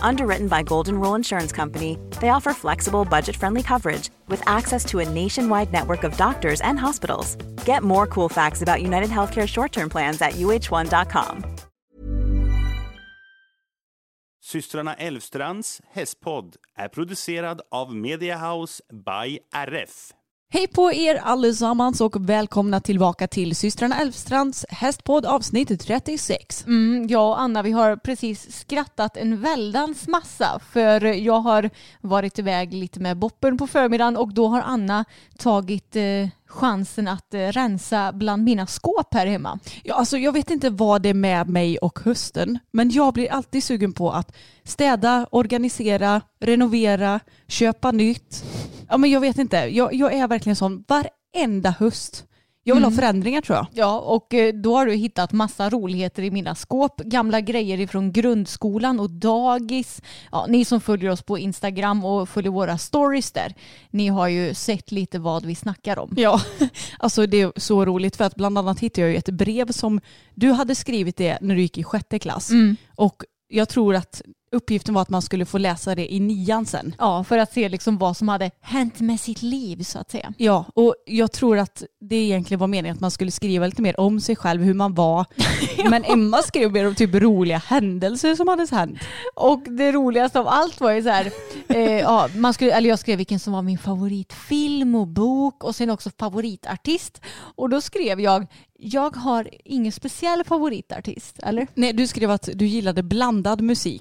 Underwritten by Golden Rule Insurance Company, they offer flexible, budget friendly coverage with access to a nationwide network of doctors and hospitals. Get more cool facts about United Healthcare short term plans at uh1.com. Systrarna Elvstrands hästpodd är producerad av Media House by RF. Hej på er allesammans och välkomna tillbaka till systrarna Elfstrands hästpodd avsnitt 36. Mm, jag och Anna vi har precis skrattat en väldans massa för jag har varit iväg lite med Boppen på förmiddagen och då har Anna tagit eh, chansen att eh, rensa bland mina skåp här hemma. Ja, alltså, jag vet inte vad det är med mig och hösten men jag blir alltid sugen på att städa, organisera, renovera, köpa nytt. Ja, men jag vet inte, jag, jag är verkligen sån varenda höst. Jag vill Mm. ha förändringar tror jag. Ja, och eh, då har du hittat massa roligheter i mina skåp. Gamla grejer ifrån grundskolan och dagis. Ja, ni som följer oss på Instagram och följer våra stories där, ni har ju sett lite vad vi snackar om. Ja, alltså det är så roligt för att bland annat hittade jag ju ett brev som du hade skrivit det när du gick i sjätte klass. Mm. Och jag tror att uppgiften var att man skulle få läsa det i nian sen. Ja, för att se liksom vad som hade hänt med sitt liv så att säga. Ja, och jag tror att det egentligen var meningen att man skulle skriva lite mer om sig själv, hur man var. Men Emma skrev mer om typ roliga händelser som hade hänt. Och det roligaste av allt var ju så här, eh, ja, man skulle, eller jag skrev vilken som var min favoritfilm och bok och sen också favoritartist. Och då skrev jag, jag har ingen speciell favoritartist, eller? Nej, du skrev att du gillade blandad musik,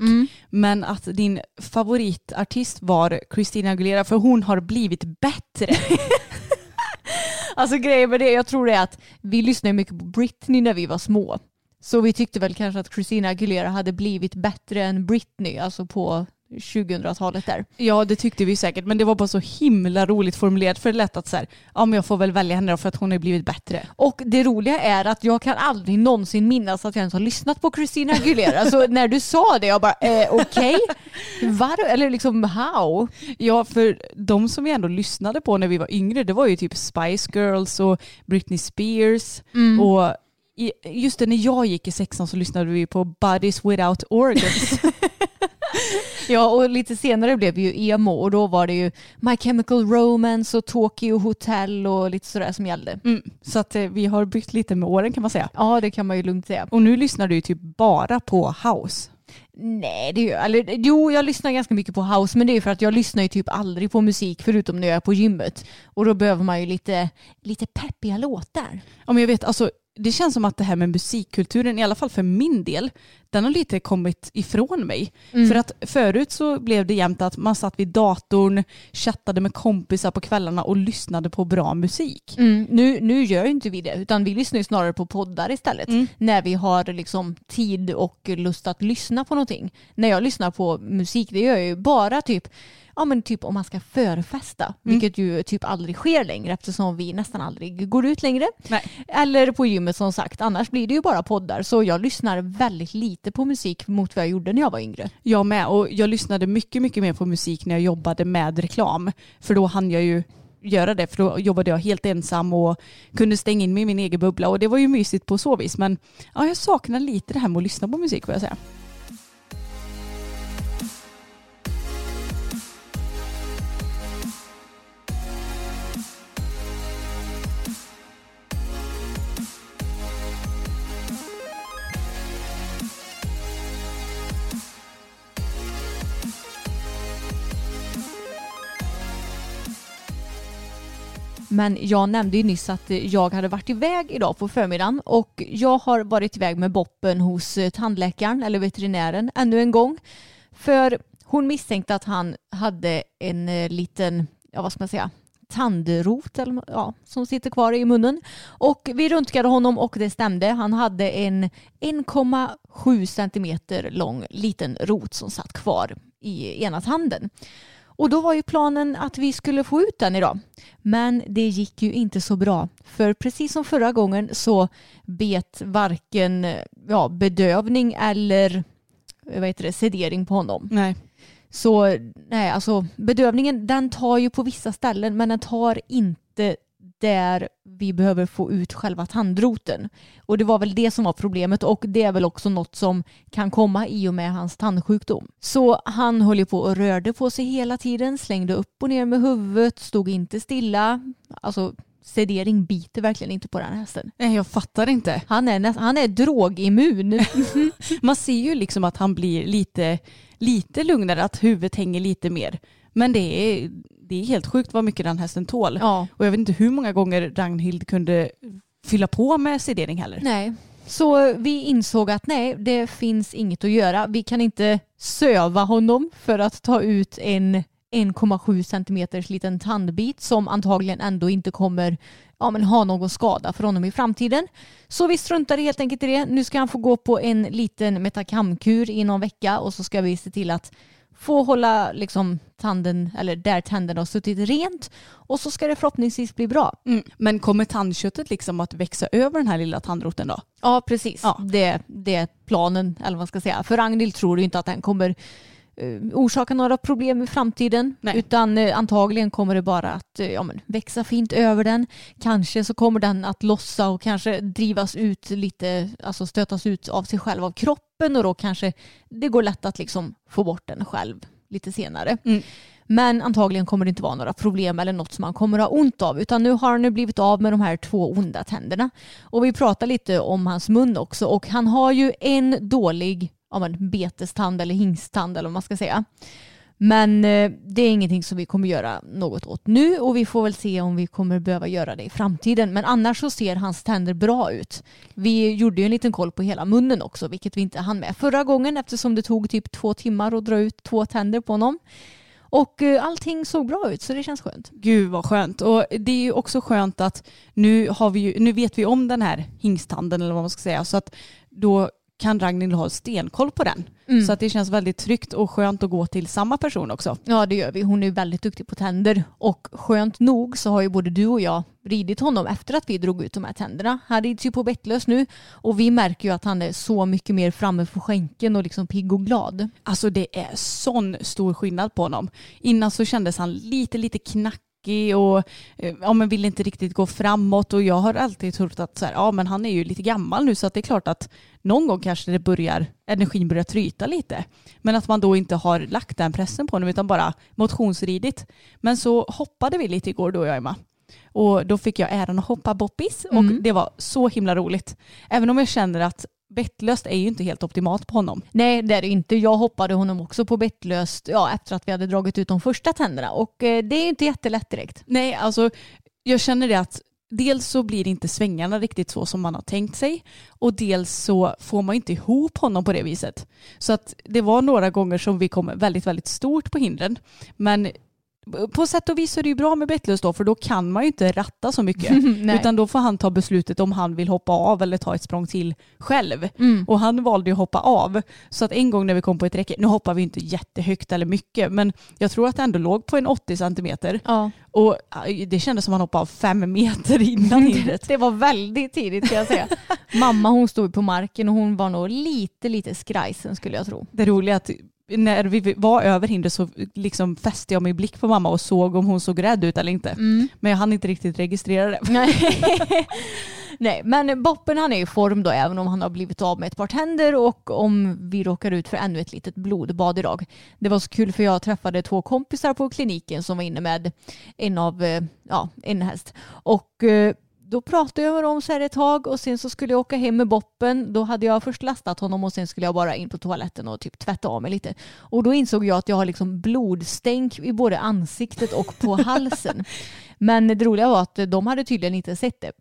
men att din favoritartist var Christina Aguilera för hon har blivit bättre. Alltså grejen med det, jag tror det är att vi lyssnade mycket på Britney när vi var små. Så vi tyckte väl kanske att Christina Aguilera hade blivit bättre än Britney, alltså på 2000-talet där. Ja, det tyckte vi säkert, men det var bara så himla roligt formulerat för det lät att så här, ja men jag får väl välja henne då för att hon har blivit bättre. Och det roliga är att jag kan aldrig någonsin minnas att jag ens har lyssnat på Christina Aguilera. Så när du sa det, jag bara eh, okej, var Eller liksom how? Ja, för de som vi ändå lyssnade på när vi var yngre, det var ju typ Spice Girls och Britney Spears. Och i, just det, när jag gick i sexan så lyssnade vi på Bodies Without Organs. Ja, och lite senare blev det ju emo och då var det ju My Chemical Romance och Tokyo Hotel och lite sådär som gällde. Mm, så att eh, vi har bytt lite med åren kan man säga. Ja, det kan man ju lugnt säga. Och nu lyssnar du ju typ bara på house. Nej, det gör eller, Jo, jag lyssnar ganska mycket på house, men det är för att jag lyssnar ju typ aldrig på musik förutom när jag är på gymmet. Och då behöver man ju lite, lite peppiga låtar. Ja, men jag vet, alltså, det känns som att det här med musikkulturen, i alla fall för min del, den har lite kommit ifrån mig. För att förut så blev det jämt att man satt vid datorn, chattade med kompisar på kvällarna och lyssnade på bra musik. Mm, nu, nu gör inte vi det, utan vi lyssnar ju snarare på poddar istället. När vi har liksom tid och lust att lyssna på någonting. När jag lyssnar på musik, det gör jag ju bara typ Ja men typ om man ska förfesta, vilket ju typ aldrig sker längre eftersom vi nästan aldrig går ut längre. Nej. Eller på gymmet som sagt, annars blir det ju bara poddar. Så jag lyssnar väldigt lite på musik mot vad jag gjorde när jag var yngre. Jag med och jag lyssnade mycket, mycket mer på musik när jag jobbade med reklam. För då hann jag ju göra det för då jobbade jag helt ensam och kunde stänga in mig i min egen bubbla och det var ju mysigt på så vis men ja, jag saknar lite det här med att lyssna på musik får jag säga. Men jag nämnde ju nyss att jag hade varit iväg idag på förmiddagen och jag har varit iväg med Boppen hos eh, tandläkaren eller veterinären ännu en gång. För hon misstänkte att han hade en eh, liten, ja vad ska man säga, tandrot eller, ja, som sitter kvar i munnen. Och vi röntgade honom och det stämde. Han hade en 1,7 centimeter lång liten rot som satt kvar i ena tanden. Och då var ju planen att vi skulle få ut den idag. Men det gick ju inte så bra. För precis som förra gången så bet varken ja, bedövning eller vad heter det, sedering på honom. Nej. Så nej, alltså bedövningen den tar ju på vissa ställen men den tar inte där vi behöver få ut själva tandroten. Och det var väl det som var problemet och det är väl också något som kan komma i och med hans tandsjukdom. Så han höll ju på och rörde på sig hela tiden, slängde upp och ner med huvudet, stod inte stilla. Alltså sedering biter verkligen inte på den hästen. Nej, jag fattar inte. Han är, näst, han är drogimmun. Man ser ju liksom att han blir lite, lite lugnare, att huvudet hänger lite mer. Men det är, det är helt sjukt vad mycket den hästen tål. ja. Och jag vet inte hur många gånger Ragnhild kunde fylla på med sedering heller. Nej. Så vi insåg att nej, det finns inget att göra. Vi kan inte söva honom för att ta ut en 1,7 centimeters liten tandbit som antagligen ändå inte kommer ja, men ha någon skada för honom i framtiden. Så vi struntade helt enkelt i det. Nu ska han få gå på en liten metakamkur i någon vecka och så ska vi se till att få hålla liksom tanden, eller där tänderna har suttit rent och så ska det förhoppningsvis bli bra. Mm. Men kommer tandköttet liksom att växa över den här lilla tandroten då? Ja, precis. Ja. Det, det är planen, eller vad man ska säga. För Ragnhild tror ju inte att den kommer orsaka några problem i framtiden. Nej. Utan eh, antagligen kommer det bara att eh, ja, men, växa fint över den. Kanske så kommer den att lossa och kanske drivas ut lite, alltså stötas ut av sig själv av kroppen och då kanske det går lätt att liksom få bort den själv lite senare. Mm. Men antagligen kommer det inte vara några problem eller något som han kommer ha ont av. Utan nu har han nu blivit av med de här två onda tänderna. Och vi pratar lite om hans mun också. Och han har ju en dålig ja, men, betestand eller hingstand eller vad man ska säga. Men eh, det är ingenting som vi kommer göra något åt nu och vi får väl se om vi kommer behöva göra det i framtiden. Men annars så ser hans tänder bra ut. Vi gjorde ju en liten koll på hela munnen också, vilket vi inte hann med förra gången eftersom det tog typ två timmar att dra ut två tänder på honom. Och eh, allting såg bra ut så det känns skönt. Gud vad skönt. Och det är ju också skönt att nu, har vi ju, nu vet vi om den här hingstanden eller vad man ska säga. Så att då kan Ragnhild ha stenkoll på den. Mm. Så att det känns väldigt tryggt och skönt att gå till samma person också. Ja det gör vi. Hon är väldigt duktig på tänder. Och skönt nog så har ju både du och jag ridit honom efter att vi drog ut de här tänderna. Han rids ju på bettlös nu och vi märker ju att han är så mycket mer framme på skänken och liksom pigg och glad. Alltså det är sån stor skillnad på honom. Innan så kändes han lite, lite knackig och eh, ja, men ville inte riktigt gå framåt och jag har alltid trott att så här, ja, men han är ju lite gammal nu så att det är klart att någon gång kanske det börjar, energin börjar tryta lite. Men att man då inte har lagt den pressen på honom utan bara motionsridit. Men så hoppade vi lite igår då jag och Emma. Och då fick jag äran att hoppa boppis och Mm. det var så himla roligt. Även om jag känner att bettlöst är ju inte helt optimalt på honom. Nej det är det inte. Jag hoppade honom också på bettlöst ja, efter att vi hade dragit ut de första tänderna och eh, det är inte jättelätt direkt. Nej, alltså jag känner det att dels så blir inte svängarna riktigt så som man har tänkt sig och dels så får man inte ihop honom på det viset. Så att det var några gånger som vi kom väldigt, väldigt stort på hindren. Men på sätt och vis är det ju bra med bettlös då för då kan man ju inte ratta så mycket. Utan då får han ta beslutet om han vill hoppa av eller ta ett språng till själv. Mm. Och han valde ju att hoppa av. Så att en gång när vi kom på ett räcke, nu hoppar vi inte jättehögt eller mycket, men jag tror att det ändå låg på en 80 centimeter. Ja. Och det kändes som att han hoppade av fem meter innan hindret. Det var väldigt tidigt ska jag säga. Mamma hon stod på marken och hon var nog lite lite skrajsen skulle jag tro. Det roliga är att när vi var över hindret så liksom fäste jag min blick på mamma och såg om hon såg rädd ut eller inte. Men jag hann inte riktigt registrera det. Nej. Nej, men Boppen han är i form då även om han har blivit av med ett par tänder och om vi råkar ut för ännu ett litet blodbad idag. Det var så kul för jag träffade två kompisar på kliniken som var inne med en av, eh, ja, en häst. Och eh, då pratade jag med dem så här ett tag och sen så skulle jag åka hem med boppen. Då hade jag först lastat honom och sen skulle jag bara in på toaletten och typ tvätta av mig lite. Och då insåg jag att jag har liksom blodstänk i både ansiktet och på halsen. Men det roliga var att de hade tydligen inte sett det.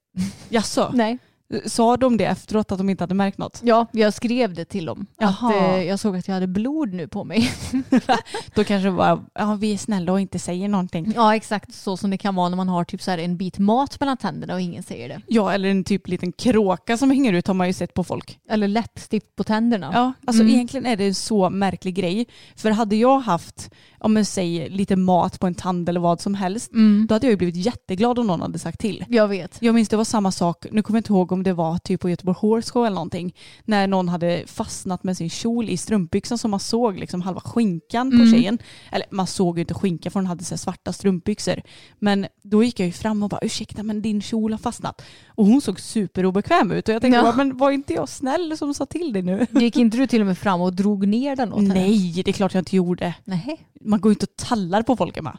Jaså? Nej. Sa de det efteråt att de inte hade märkt något? Ja, jag skrev det till dem. Att Jaha. eh, jag såg att jag hade blod nu på mig. Då kanske det var, ja vi är snälla och inte säger någonting. Ja, exakt så som det kan vara när man har typ så här en bit mat mellan tänderna och ingen säger det. Ja, eller en typ liten kråka som hänger ut har man ju sett på folk. Eller läppstift på tänderna. Ja, alltså Mm. egentligen är det en så märklig grej. För hade jag haft, om man säger lite mat på en tand eller vad som helst, Mm. då hade jag ju blivit jätteglad om någon hade sagt till. Jag vet. Jag minns det var samma sak, nu kommer jag inte ihåg om det var typ på Göteborg Horse Show eller någonting, när någon hade fastnat med sin kjol i strumpbyxan så man såg liksom halva skinkan på Mm. tjejen. Eller man såg ju inte skinkan för hon hade så svarta strumpbyxor. Men då gick jag ju fram och bara ursäkta men din kjol har fastnat. Och hon såg superobekväm ut och jag tänkte Ja. bara, men var inte jag snäll som sa till dig nu? Gick inte du till och med fram och drog ner den åt henne? Nej, det är klart jag inte gjorde. Nej. Man går ju inte och tallar på folk Emma.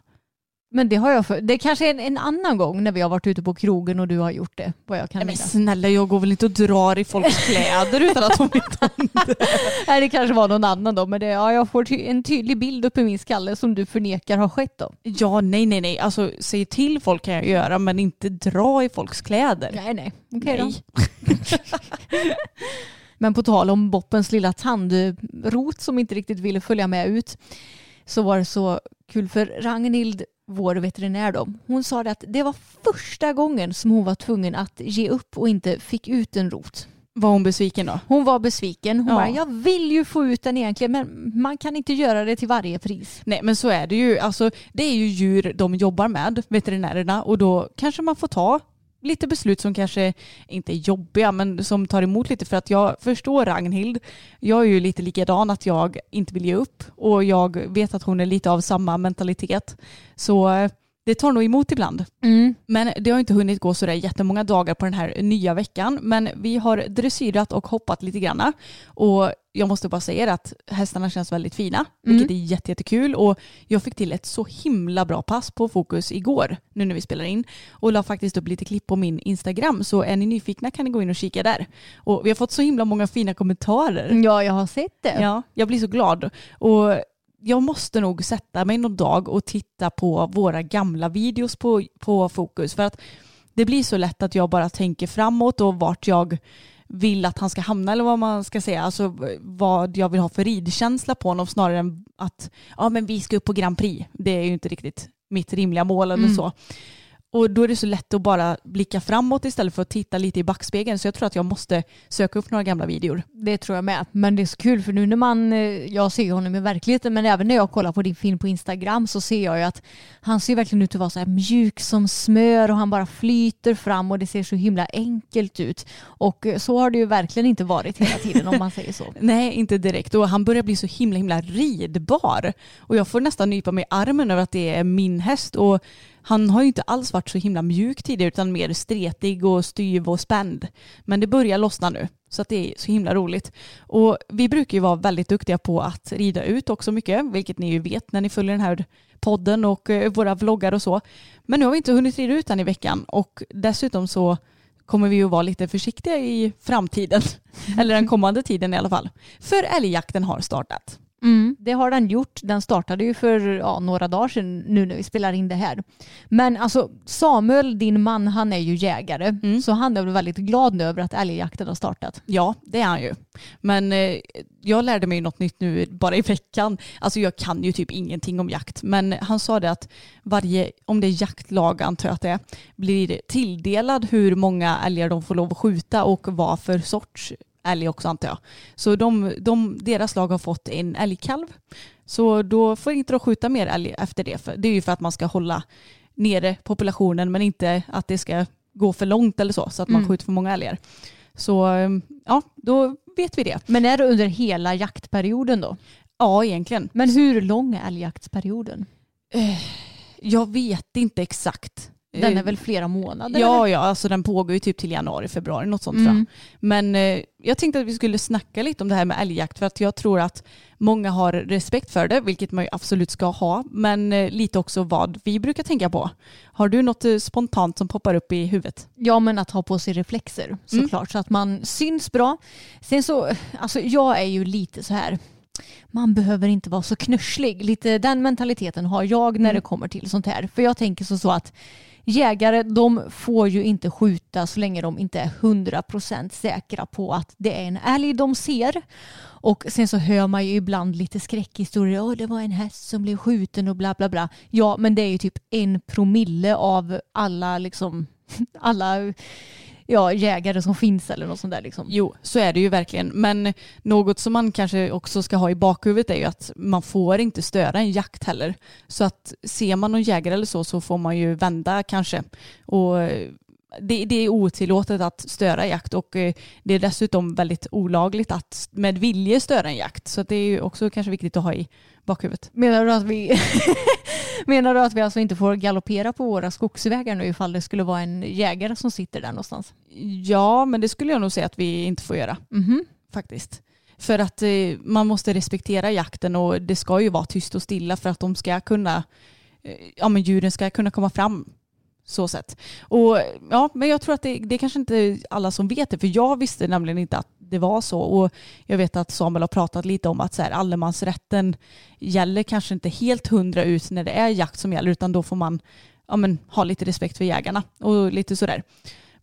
Men det har jag för. Det kanske är en, en annan gång när vi har varit ute på krogen och du har gjort det. Vad jag kan Nej, men minnas. snälla jag går väl inte och drar i folks kläder utan att de vet om det. Nej, det kanske var någon annan då. Men det, ja, jag får ty- en tydlig bild upp i min skalle som du förnekar har skett då. Ja, nej, nej, nej. Alltså säg till folk kan jag göra men inte dra i folks kläder. Nej, nej. Okej då. nej. Men på tal om Boppens lilla tandrot som inte riktigt ville följa med ut så var det så kul för Ragnhild, vår veterinär då, hon sa det att det var första gången som hon var tvungen att ge upp och inte fick ut en rot. Var hon besviken då? Hon var besviken. Hon Ja. bara, jag vill ju få ut den egentligen men man kan inte göra det till varje pris. Nej men så är det ju. Alltså, det är ju djur de jobbar med, veterinärerna, och då kanske man får ta lite beslut som kanske inte är jobbiga men som tar emot lite för att jag förstår Ragnhild. Jag är ju lite likadan att jag inte vill ge upp och jag vet att hon är lite av samma mentalitet. Så eh, det tar nog emot ibland. Men det har inte hunnit gå sådär jättemånga dagar på den här nya veckan. Men vi har dressyrat och hoppat lite granna. Och jag måste bara säga att hästarna känns väldigt fina, vilket är jätte, jättekul. Och jag fick till ett så himla bra pass på Fokus igår, nu när vi spelar in. Och la faktiskt upp lite klipp på min Instagram, så är ni nyfikna kan ni gå in och kika där. Och vi har fått så himla många fina kommentarer. Ja, jag har sett det. Ja, jag blir så glad. Och jag måste nog sätta mig någon dag och titta på våra gamla videos på, på Fokus. För att det blir så lätt att jag bara tänker framåt och vart jag vill att han ska hamna eller vad man ska säga. Alltså vad jag vill ha för ridkänsla på honom snarare än att ja, men vi ska upp på Grand Prix. Det är ju inte riktigt mitt rimliga mål eller Mm. så. Och då är det så lätt att bara blicka framåt istället för att titta lite i backspegeln. Så jag tror att jag måste söka upp några gamla videor. Det tror jag med. Men det är så kul för nu när man, eh, jag ser honom i verkligheten men även när jag kollar på din film på Instagram så ser jag ju att han ser verkligen ut att vara så här mjuk som smör och han bara flyter fram och det ser så himla enkelt ut. Och eh, så har det ju verkligen inte varit hela tiden om man säger så. Nej, inte direkt. Och han börjar bli så himla himla ridbar. Och jag får nästan nypa mig i armen över att det är min häst. Och han har ju inte alls varit så himla mjuk tidigare utan mer stretig och styv och spänd. Men det börjar lossna nu. Så att det är så himla roligt. Och vi brukar ju vara väldigt duktiga på att rida ut också mycket, vilket ni ju vet när ni följer den här podden och eh, våra vloggar och så. Men nu har vi inte hunnit rida ut den i veckan och dessutom så kommer vi ju vara lite försiktiga i framtiden. Eller den kommande tiden i alla fall. För älgjakten har startat. Mm, det har den gjort. Den startade ju för ja, några dagar sedan nu när vi spelar in det här. Men alltså Samuel, din man, han är ju jägare. Mm. Så han är väl väldigt glad nu över att älgjakten har startat. Ja, det är han ju. Men eh, jag lärde mig något nytt nu bara i veckan. Alltså jag kan ju typ ingenting om jakt. Men han sa det att varje, om det är jaktlag antar jag att det är, blir tilldelad hur många älgar de får lov att skjuta och vad för sorts älg också antar jag. Så de, de, deras lag har fått en älgkalv. Så då får inte de skjuta mer älg efter det. För det är ju för att man ska hålla nere populationen men inte att det ska gå för långt eller så. Så att man Mm. skjuter för många älgar. Så eh, ja, då vet vi det. Men är det under hela jaktperioden då? Ja, egentligen. Men hur lång är älgjaktsperioden? Jag vet inte exakt. Den är väl flera månader? Ja, eller? ja, alltså den pågår ju typ till januari, februari, något sånt Mm. Men eh, jag tänkte att vi skulle snacka lite om det här med älgjakt för att jag tror att många har respekt för det, vilket man ju absolut ska ha, men eh, lite också vad vi brukar tänka på. Har du något eh, spontant som poppar upp i huvudet? Ja men att ha på sig reflexer såklart så att man syns bra. Sen så, alltså jag är ju lite så här man behöver inte vara så knusslig. Lite den mentaliteten har jag när det kommer till sånt här. För jag tänker så, så att jägare de får ju inte skjuta så länge de inte är 100% säkra på att det är en älg de ser. Och sen så hör man ju ibland lite skräckhistorier. Åh, det var en häst som blev skjuten och bla bla bla. Ja, men det är ju typ en promille av alla liksom alla ja, jägare som finns eller något sånt där liksom. Jo, så är det ju verkligen. Men något som man kanske också ska ha i bakhuvudet är ju att man får inte störa en jakt heller. Så att ser man någon jägare eller så så får man ju vända kanske. Och det, det är otillåtet att störa jakt och eh, det är dessutom väldigt olagligt att med vilje störa en jakt. Så det är ju också kanske viktigt att ha i bakhuvudet. Menar du att vi Menar du att vi alltså inte får galoppera på våra skogsvägar nu ifall det skulle vara en jägare som sitter där någonstans? Ja, men det skulle jag nog säga att vi inte får göra. Mhm. faktiskt. För att eh, man måste respektera jakten och det ska ju vara tyst och stilla för att de ska kunna, eh, ja men djuren ska kunna komma fram så sett. Och ja, men jag tror att det, det är kanske inte alla som vet det, för jag visste nämligen inte att det var så. Och jag vet att Samuel har pratat lite om att så här, allemansrätten gäller kanske inte helt hundra ut när det är jakt som gäller, utan då får man ja, men, ha lite respekt för jägarna och lite sådär.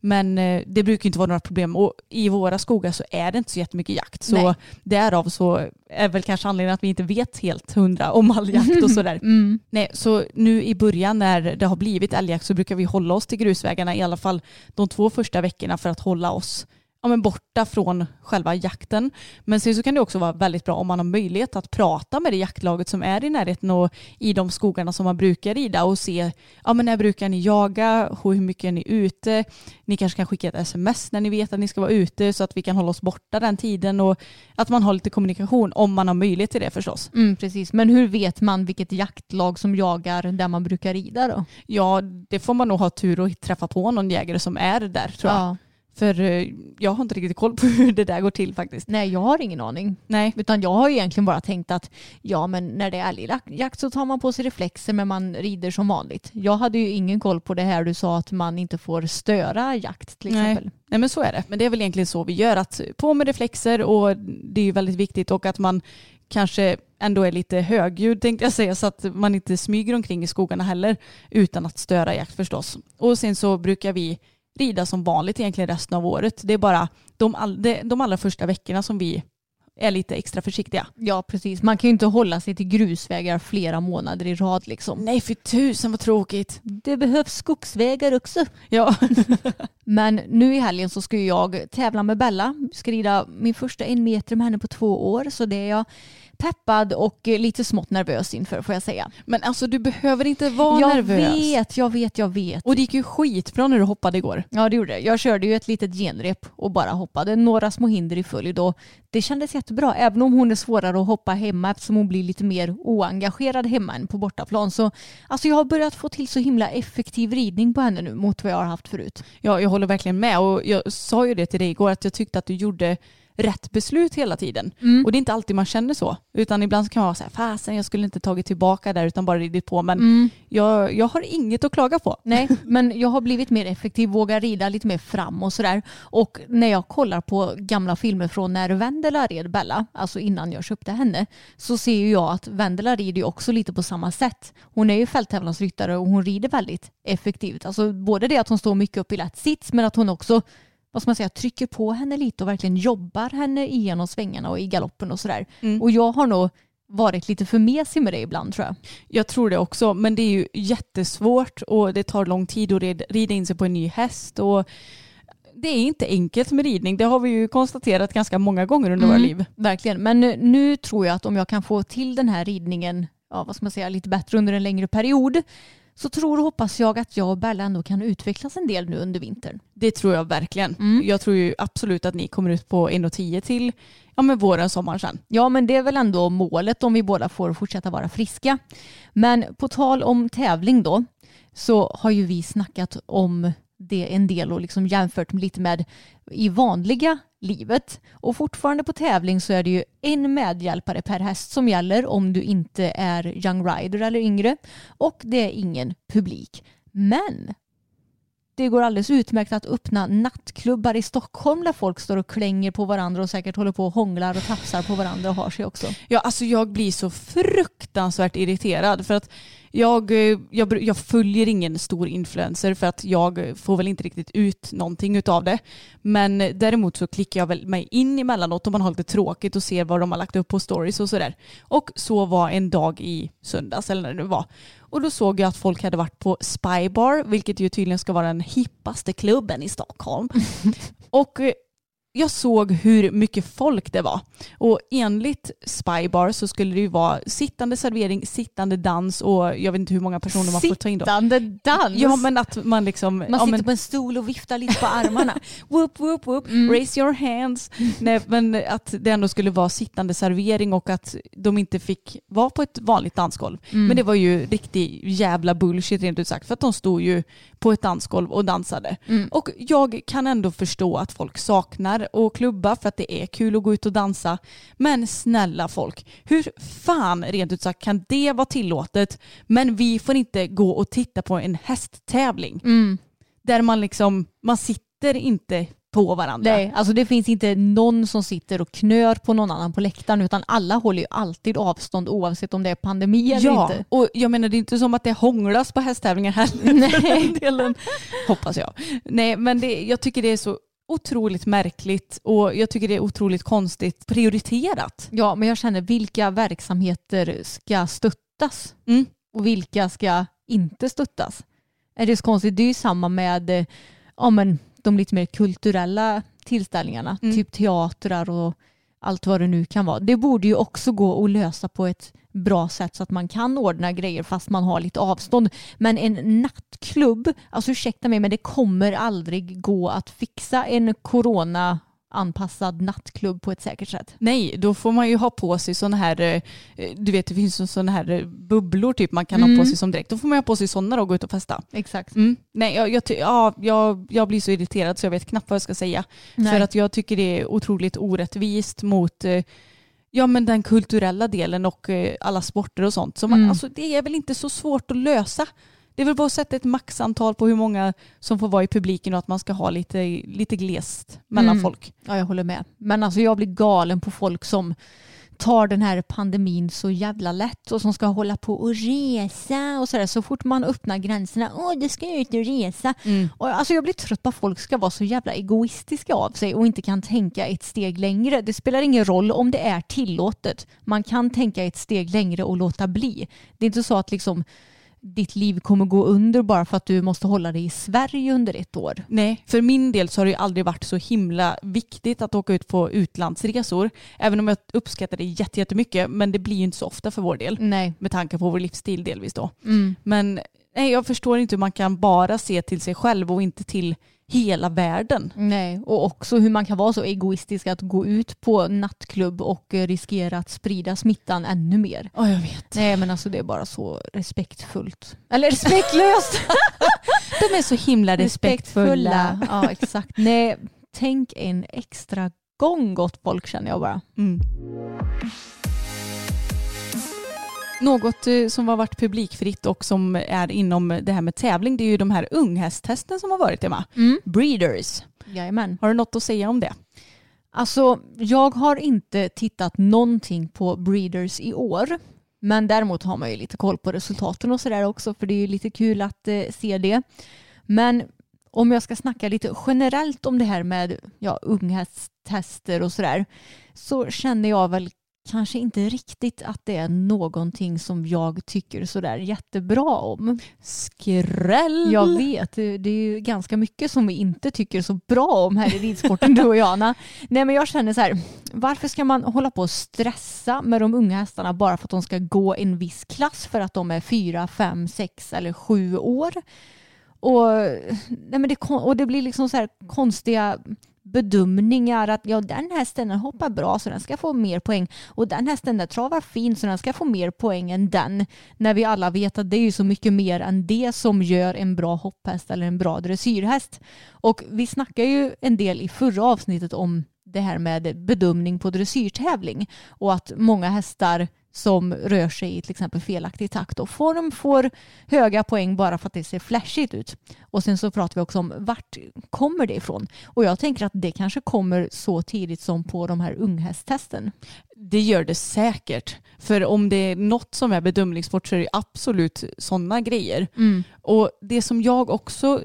Men eh, det brukar inte vara några problem och i våra skogar så är det inte så jättemycket jakt. Så Nej. därav så är väl kanske anledningen att vi inte vet helt hundra om all jakt och sådär. Mm. Nej, så nu i början när det har blivit älgjakt så brukar vi hålla oss till grusvägarna i alla fall de två första veckorna för att hålla oss ja, men borta från själva jakten. Men sen så kan det också vara väldigt bra om man har möjlighet att prata med det jaktlaget som är i närheten och i de skogarna som man brukar rida och se ja, men när brukar ni jaga och hur mycket är ni ute. Ni kanske kan skicka ett sms när ni vet att ni ska vara ute så att vi kan hålla oss borta den tiden och att man har lite kommunikation om man har möjlighet till det förstås. Mm, precis, men hur vet man vilket jaktlag som jagar där man brukar rida då? Ja, det får man nog ha tur att träffa på någon jägare som är där tror jag. Ja. För eh, jag har inte riktigt koll på hur det där går till faktiskt. Nej, jag har ingen aning. Nej. Utan jag har egentligen bara tänkt att ja, men när det är älgjakt så tar man på sig reflexer men man rider som vanligt. Jag hade ju ingen koll på det här du sa att man inte får störa jakt till Nej. exempel. Nej men så är det. Men det är väl egentligen så vi gör. Att på med reflexer och det är ju väldigt viktigt och att man kanske ändå är lite högljudd tänkte jag säga så att man inte smyger omkring i skogarna heller utan att störa jakt förstås. Och sen så brukar vi rida som vanligt egentligen resten av året. Det är bara de, all, de, de allra första veckorna som vi är lite extra försiktiga. Ja, precis. Man kan ju inte hålla sig till grusvägar flera månader i rad liksom. Nej för tusen vad tråkigt. Det behövs skogsvägar också. Ja. Men nu i helgen så ska jag tävla med Bella. Ska rida min första en meter med henne på två år. Så det är jag peppad och lite smått nervös inför får jag säga. Men alltså du behöver inte vara jag nervös. vet, jag vet, jag vet. Och det gick ju skitbra när du hoppade igår. Ja det gjorde det. Jag körde ju ett litet genrep och bara hoppade. Några små hinder i följd och det kändes jättebra. Även om hon är svårare att hoppa hemma eftersom hon blir lite mer oengagerad hemma än på bortaplan. Så alltså jag har börjat få till så himla effektiv ridning på henne nu mot vad jag har haft förut. Ja, jag håller verkligen med och jag sa ju det till dig igår att jag tyckte att du gjorde rätt beslut hela tiden. Mm. Och det är inte alltid man känner så. Utan ibland så kan man vara så här, fasen jag skulle inte tagit tillbaka där utan bara ridit på. Men Mm. jag, jag har inget att klaga på. Nej, men jag har blivit mer effektiv, vågar rida lite mer fram och sådär. Och när jag kollar på gamla filmer från när Vendela red Bella, alltså innan jag köpte henne, så ser ju jag att Vendela rider ju också lite på samma sätt. Hon är ju fälttävlansryttare och hon rider väldigt effektivt. Alltså både det att hon står mycket upp i lätt sits men att hon också vad ska man säga, trycker på henne lite och verkligen jobbar henne igenom svängarna och i galoppen och sådär. Mm. Och jag har nog varit lite för mesig med det ibland tror jag. Jag tror det också, men det är ju jättesvårt och det tar lång tid att rid- rida in sig på en ny häst. Och det är inte enkelt med ridning, det har vi ju konstaterat ganska många gånger under Mm. våra liv. Verkligen, men nu, nu tror jag att om jag kan få till den här ridningen ja, vad ska man säga, lite bättre under en längre period så tror och hoppas jag att jag och Bella ändå kan utvecklas en del nu under vintern. Det tror jag verkligen. Mm. Jag tror ju absolut att ni kommer ut på 1,10 till ja, men våren, sommaren sen. Ja, men det är väl ändå målet om vi båda får fortsätta vara friska. Men på tal om tävling då. så har ju vi snackat om det en del och liksom jämfört lite med i vanliga livet. Och fortfarande på tävling så är det ju en medhjälpare per häst som gäller om du inte är young rider eller yngre. Och det är ingen publik. Men det går alldeles utmärkt att öppna nattklubbar i Stockholm där folk står och klänger på varandra och säkert håller på och hånglar och tafsar på varandra och har sig också. Ja, alltså jag blir så fruktansvärt irriterad för att jag, eh, jag, jag följer ingen stor influencer för att jag får väl inte riktigt ut någonting av det. Men däremot så klickar jag väl mig in emellanåt om man har lite tråkigt och ser vad de har lagt upp på stories och sådär. Och så var en dag i söndags eller när det nu var. Och då såg jag att folk hade varit på Spybar, vilket ju tydligen ska vara den hippaste klubben i Stockholm. och eh, jag såg hur mycket folk det var. Och enligt Spybar så skulle det ju vara sittande servering, sittande dans och jag vet inte hur många personer man får ta in då. Sittande dans? Ja men att man liksom... Man ja, sitter men, på en stol och viftar lite på armarna. whoop, whoop, whoop, Mm. raise your hands. Nej, men att det ändå skulle vara sittande servering och att de inte fick vara på ett vanligt dansgolv. Mm. Men det var ju riktig jävla bullshit rent ut sagt för att de stod ju på ett dansgolv och dansade. Mm. Och jag kan ändå förstå att folk saknar att klubba för att det är kul att gå ut och dansa. Men snälla folk, hur fan rent ut sagt kan det vara tillåtet men vi får inte gå och titta på en hästtävling Mm. där man liksom, man sitter inte på varandra. Nej, alltså det finns inte någon som sitter och knör på någon annan på läktaren utan alla håller ju alltid avstånd oavsett om det är pandemi eller Ja, inte. och jag menar det är inte som att det hånglas på hästtävlingar heller den delen. Hoppas jag. Nej, men det, jag tycker det är så otroligt märkligt och jag tycker det är otroligt konstigt prioriterat. Ja, men jag känner vilka verksamheter ska stöttas Mm. och vilka ska inte stöttas? Är det så konstigt? Det är ju samma med eh, ja, men, de lite mer kulturella tillställningarna, Mm. typ teatrar och allt vad det nu kan vara. Det borde ju också gå att lösa på ett bra sätt så att man kan ordna grejer fast man har lite avstånd. Men en nattklubb, alltså ursäkta mig men det kommer aldrig gå att fixa en corona anpassad nattklubb på ett säkert sätt. Nej, då får man ju ha på sig sådana här, eh, du vet det finns sådana här eh, bubblor typ man kan ha Mm. på sig som direkt. Då får man ha på sig sådana och gå ut och festa. Exakt. Mm. Nej, jag, jag, ja, jag, jag blir så irriterad så jag vet knappt vad jag ska säga. Nej. För att jag tycker det är otroligt orättvist mot eh, ja, men den kulturella delen och eh, alla sporter och sånt. Så man, Mm. alltså, det är väl inte så svårt att lösa. Det är väl bara att sätta ett maxantal på hur många som får vara i publiken och att man ska ha lite, lite glest mellan Mm. folk. Ja, jag håller med. Men alltså jag blir galen på folk som tar den här pandemin så jävla lätt och som ska hålla på och resa och sådär. Så fort man öppnar gränserna, åh du ska ut och resa. Och alltså jag blir trött på att folk ska vara så jävla egoistiska av sig och inte kan tänka ett steg längre. Det spelar ingen roll om det är tillåtet. Man kan tänka ett steg längre och låta bli. Det är inte så att liksom ditt liv kommer gå under bara för att du måste hålla dig i Sverige under ett år. Nej, för min del så har det ju aldrig varit så himla viktigt att åka ut på utlandsresor. Även om jag uppskattar det jätte- jättemycket. Men det blir ju inte så ofta för vår del. Nej. Med tanke på vår livsstil delvis då. Mm. Men nej, jag förstår inte hur man kan bara se till sig själv och inte till hela världen. Nej, och också hur man kan vara så egoistisk att gå ut på nattklubb och eh, riskera att sprida smittan ännu mer. Ja, jag vet. Nej men alltså det är bara så respektfullt. Eller respektlöst! De är så himla respektfulla. Ja exakt. Nej, tänk en extra gång gott folk känner jag bara. Mm. Något eh, som har varit publikfritt och som är inom det här med tävling det är ju de här unghästtesten som har varit Emma. Breeders. Jajamän. Har du något att säga om det? Alltså jag har inte tittat någonting på Breeders i år. Men däremot har man ju lite koll på resultaten och sådär också för det är ju lite kul att eh, se det. Men om jag ska snacka lite generellt om det här med ja, unghästtester och sådär så känner jag väl kanske inte riktigt att det är någonting som jag tycker sådär jättebra om. Skräll! Jag vet, det är ju ganska mycket som vi inte tycker så bra om här i ridsporten du och jag Anna. Nej men jag känner så här, varför ska man hålla på och stressa med de unga hästarna bara för att de ska gå en viss klass för att de är fyra, fem, sex eller sju år? Och, nej men det, och det blir liksom så här konstiga bedömningar att ja den hästen den hoppar bra så den ska få mer poäng och den hästen där travar fint så den ska få mer poäng än den. När vi alla vet att det är ju så mycket mer än det som gör en bra hopphäst eller en bra dressyrhäst. Och vi snackar ju en del i förra avsnittet om det här med bedömning på dressyrtävling och att många hästar som rör sig i till exempel felaktig takt och form får höga poäng bara för att det ser flashigt ut. Och sen så pratar vi också om vart kommer det ifrån? Och jag tänker att det kanske kommer så tidigt som på de här unghästtesten. Det gör det säkert. För om det är något som är bedömningssport så är det absolut sådana grejer. Mm. Och det som jag också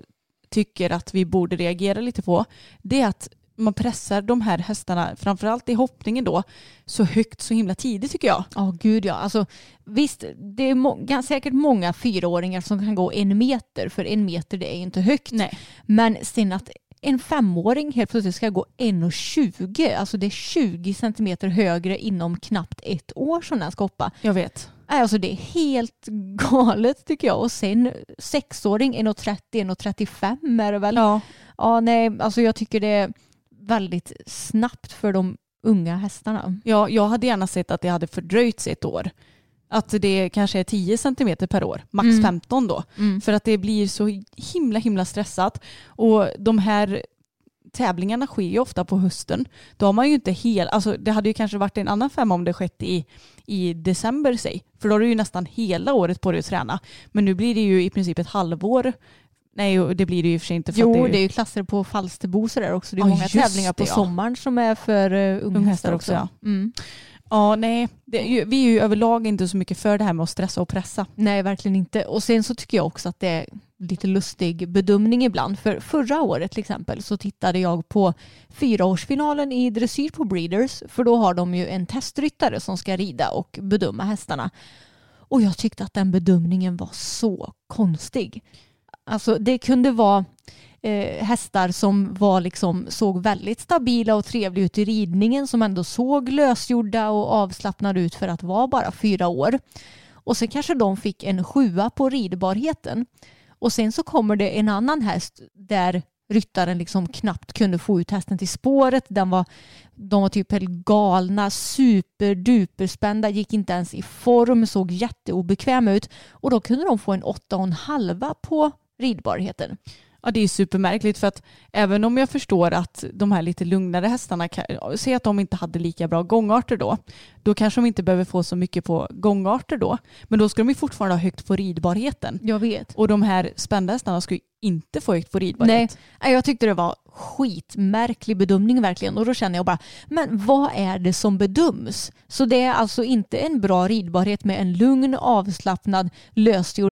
tycker att vi borde reagera lite på det är att man pressar de här hästarna, framförallt i hoppningen då, så högt så himla tidigt tycker jag. Ja, gud ja. Alltså, visst, det är må säkert många fyraåringar som kan gå en meter, för en meter det är inte högt. Nej. Men sen att en femåring helt plötsligt ska gå 1,20, alltså det är 20 centimeter högre inom knappt ett år som den ska hoppa. Jag vet. Alltså det är helt galet tycker jag. Och sen sexåring 1,30, 1,35 är det väl? Ja. Ja, nej, alltså jag tycker det är väldigt snabbt för de unga hästarna. Ja, jag hade gärna sett att det hade fördröjts ett år. Att det kanske är 10 centimeter per år, max Mm. 15 då. Mm. För att det blir så himla himla stressat. Och de här tävlingarna sker ju ofta på hösten. Då har man ju inte hel, alltså det hade ju kanske varit en annan femma om det skett i, i december säg. För då har du ju nästan hela året på dig att träna. Men nu blir det ju i princip ett halvår. Nej det blir det ju i och för sig inte. För Jo, det det är är ju ju klasser på Falsterbo så där också. Det är Ja, många tävlingar på det, ja. sommaren som är för uh, unghästar också. också, Mm. Ja, nej. Det är ju, vi är ju överlag inte så mycket för det här med att stressa och pressa. Nej, verkligen inte. Och sen så tycker jag också att det är lite lustig bedömning ibland. För förra året till exempel så tittade jag på fyraårsfinalen i dressyr på Breeders. För då har de ju en testryttare som ska rida och bedöma hästarna. Och jag tyckte att den bedömningen var så konstig. Alltså det kunde vara eh, hästar som var liksom, såg väldigt stabila och trevliga ut i ridningen som ändå såg lösgjorda och avslappnade ut för att vara bara fyra år. Och sen kanske de fick en sjua på ridbarheten. Och sen så kommer det en annan häst där ryttaren liksom knappt kunde få ut hästen till spåret. Den var, de var typ helt galna, superduperspända, gick inte ens i form, såg jätteobekväma ut. Och då kunde de få en åtta och en halva på ridbarheten. Ja, det är supermärkligt för att även om jag förstår att de här lite lugnare hästarna, säg att de inte hade lika bra gångarter då, då kanske de inte behöver få så mycket på gångarter då. Men då ska de ju fortfarande ha högt på ridbarheten. Jag vet. Och de här spända hästarna ska ju inte få högt på ridbarhet. Nej, jag tyckte det var skitmärklig bedömning verkligen och då känner jag bara, men vad är det som bedöms? Så det är alltså inte en bra ridbarhet med en lugn, avslappnad, lösgjord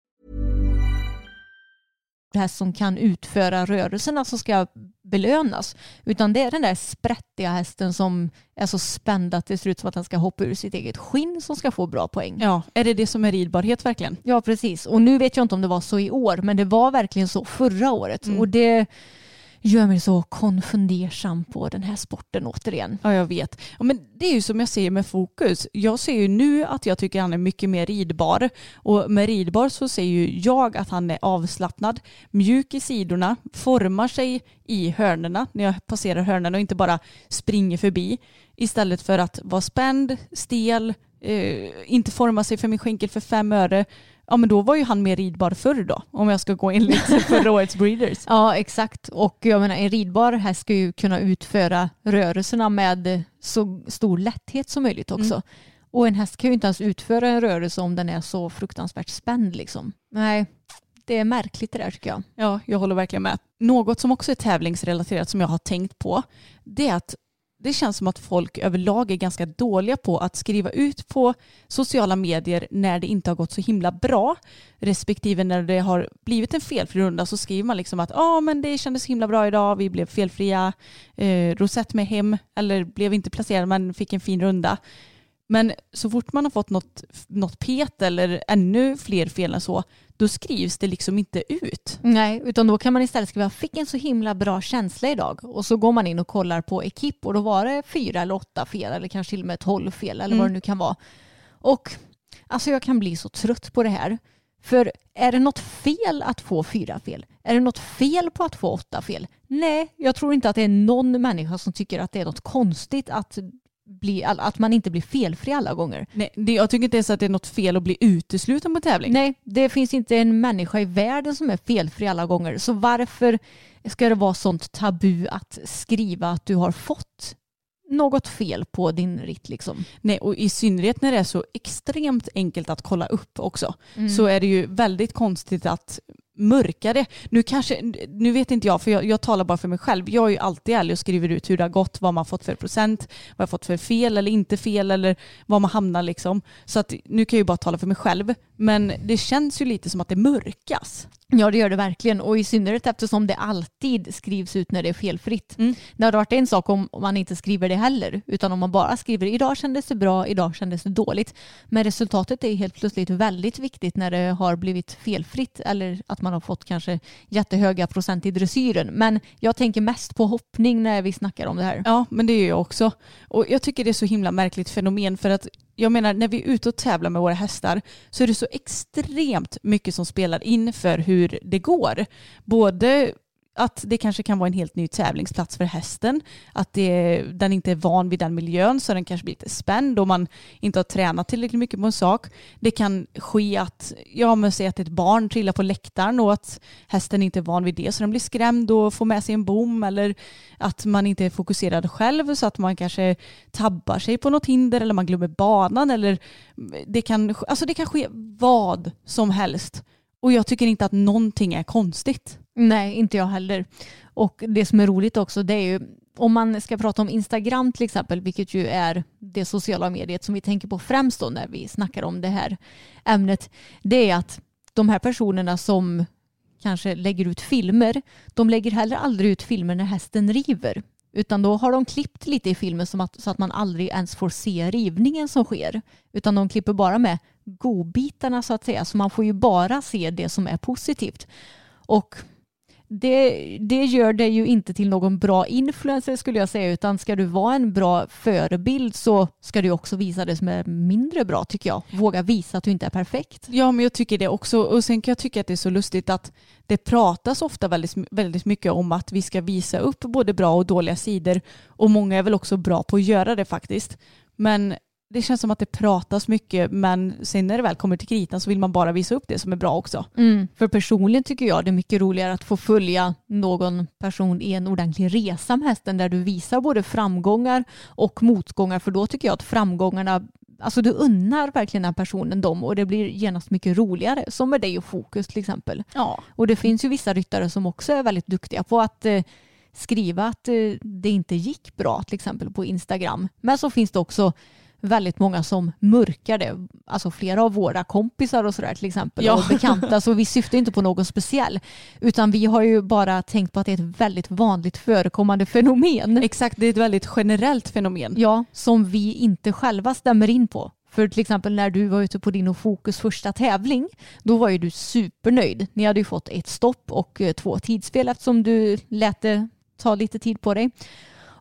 Häst som kan utföra rörelserna som ska belönas. Utan det är den där sprättiga hästen som är så spänd att det ser ut som att den ska hoppa ur sitt eget skinn som ska få bra poäng. Ja, är det det som är ridbarhet verkligen? Ja, precis. Och nu vet jag inte om det var så i år, men det var verkligen så förra året. Mm. Och det gör mig så konfundersam på den här sporten återigen. Ja, jag vet. Ja, men det är ju som jag säger med fokus. Jag ser ju nu att jag tycker han är mycket mer ridbar. Och med ridbar så ser ju jag att han är avslappnad, mjuk i sidorna, formar sig i hörnerna när jag passerar hörnerna och inte bara springer förbi. Istället för att vara spänd, stel, eh, inte forma sig för min skänkel för fem öre. Ja men då var ju han mer ridbar förr då, om jag ska gå enligt förra årets breeders. Ja exakt och jag menar en ridbar häst ska ju kunna utföra rörelserna med så stor lätthet som möjligt också. Mm. Och en häst kan ju inte ens utföra en rörelse om den är så fruktansvärt spänd liksom. Nej, det är märkligt det där tycker jag. Ja, jag håller verkligen med. Något som också är tävlingsrelaterat som jag har tänkt på, det är att det känns som att folk överlag är ganska dåliga på att skriva ut på sociala medier när det inte har gått så himla bra. Respektive när det har blivit en felfri runda så skriver man liksom att ja men det kändes himla bra idag, vi blev felfria, eh, Rosette med hem eller blev inte placerad men fick en fin runda. Men så fort man har fått något, något pet eller ännu fler fel än så, då skrivs det liksom inte ut. Nej, utan då kan man istället skriva fick en så himla bra känsla idag och så går man in och kollar på ekip och då var det fyra eller åtta fel eller kanske till och med tolv fel eller vad Mm. det nu kan vara. Och alltså jag kan bli så trött på det här. För är det något fel att få fyra fel? Är det något fel på att få åtta fel? Nej, jag tror inte att det är någon människa som tycker att det är något konstigt att, bli, att man inte blir felfri alla gånger. Nej, det, jag tycker inte ens att det är något fel att bli utesluten på tävling. Nej, det finns inte en människa i världen som är felfri alla gånger. Så varför ska det vara sånt tabu att skriva att du har fått något fel på din ritt liksom? Nej, och i synnerhet när det är så extremt enkelt att kolla upp också Mm. så är det ju väldigt konstigt att mörkare. Nu, kanske, nu vet inte jag, för jag, jag talar bara för mig själv. Jag är ju alltid ärlig och skriver ut hur det har gått, vad man fått för procent, vad jag fått för fel eller inte fel eller var man hamnar liksom. Så att nu kan jag ju bara tala för mig själv. Men det känns ju lite som att det mörkas. Ja, det gör det verkligen. Och i synnerhet eftersom det alltid skrivs ut när det är felfritt. Mm. Det hade varit en sak om man inte skriver det heller, utan om man bara skriver idag kändes det bra, idag kändes det dåligt. Men resultatet är helt plötsligt väldigt viktigt när det har blivit felfritt eller att man har fått kanske jättehöga procent i dressyren. Men jag tänker mest på hoppning när vi snackar om det här. Ja, men det är jag också. Och jag tycker det är så himla märkligt fenomen för att jag menar när vi är ute och tävlar med våra hästar så är det så extremt mycket som spelar in för hur det går. Både att det kanske kan vara en helt ny tävlingsplats för hästen, att det, den inte är van vid den miljön så den kanske blir lite spänd och man inte har tränat tillräckligt mycket på en sak. Det kan ske att, ja men säg att ett barn trillar på läktaren och att hästen inte är van vid det så den blir skrämd och får med sig en bom eller att man inte är fokuserad själv så att man kanske tabbar sig på något hinder eller man glömmer banan eller det kan, alltså det kan ske vad som helst. Och jag tycker inte att någonting är konstigt. Nej, inte jag heller. Och det som är roligt också det är ju om man ska prata om Instagram till exempel, vilket ju är det sociala mediet som vi tänker på främst då när vi snackar om det här ämnet, det är att de här personerna som kanske lägger ut filmer, de lägger heller aldrig ut filmer när hästen river. Utan då har de klippt lite i filmen som att, så att man aldrig ens får se rivningen som sker. Utan de klipper bara med godbitarna så att säga. Så man får ju bara se det som är positivt. Och det, det gör dig ju inte till någon bra influencer skulle jag säga utan ska du vara en bra förebild så ska du också visa det som är mindre bra tycker jag. Våga visa att du inte är perfekt. Ja, men jag tycker det också. Och sen kan jag tycka att det är så lustigt att det pratas ofta väldigt, väldigt mycket om att vi ska visa upp både bra och dåliga sidor. Och många är väl också bra på att göra det faktiskt. Men det känns som att det pratas mycket men sen när det väl kommer till kritan så vill man bara visa upp det som är bra också. Mm. För personligen tycker jag det är mycket roligare att få följa någon person i en ordentlig resa med hästen där du visar både framgångar och motgångar för då tycker jag att framgångarna Alltså du unnar verkligen den personen dem och det blir genast mycket roligare. Som med dig och Fokus till exempel. Ja. Och det finns ju vissa ryttare som också är väldigt duktiga på att eh, skriva att eh, det inte gick bra till exempel på Instagram. Men så finns det också väldigt många som mörkar det. Alltså flera av våra kompisar och sådär till exempel Ja. och bekanta. Så vi syftar inte på någon speciell. Utan vi har ju bara tänkt på att det är ett väldigt vanligt förekommande fenomen. Exakt, det är ett väldigt generellt fenomen. Ja, som vi inte själva stämmer in på. För till exempel när du var ute på din och Fokus första tävling, då var ju du supernöjd. Ni hade ju fått ett stopp och eh, två tidsspel eftersom du lät det ta lite tid på dig.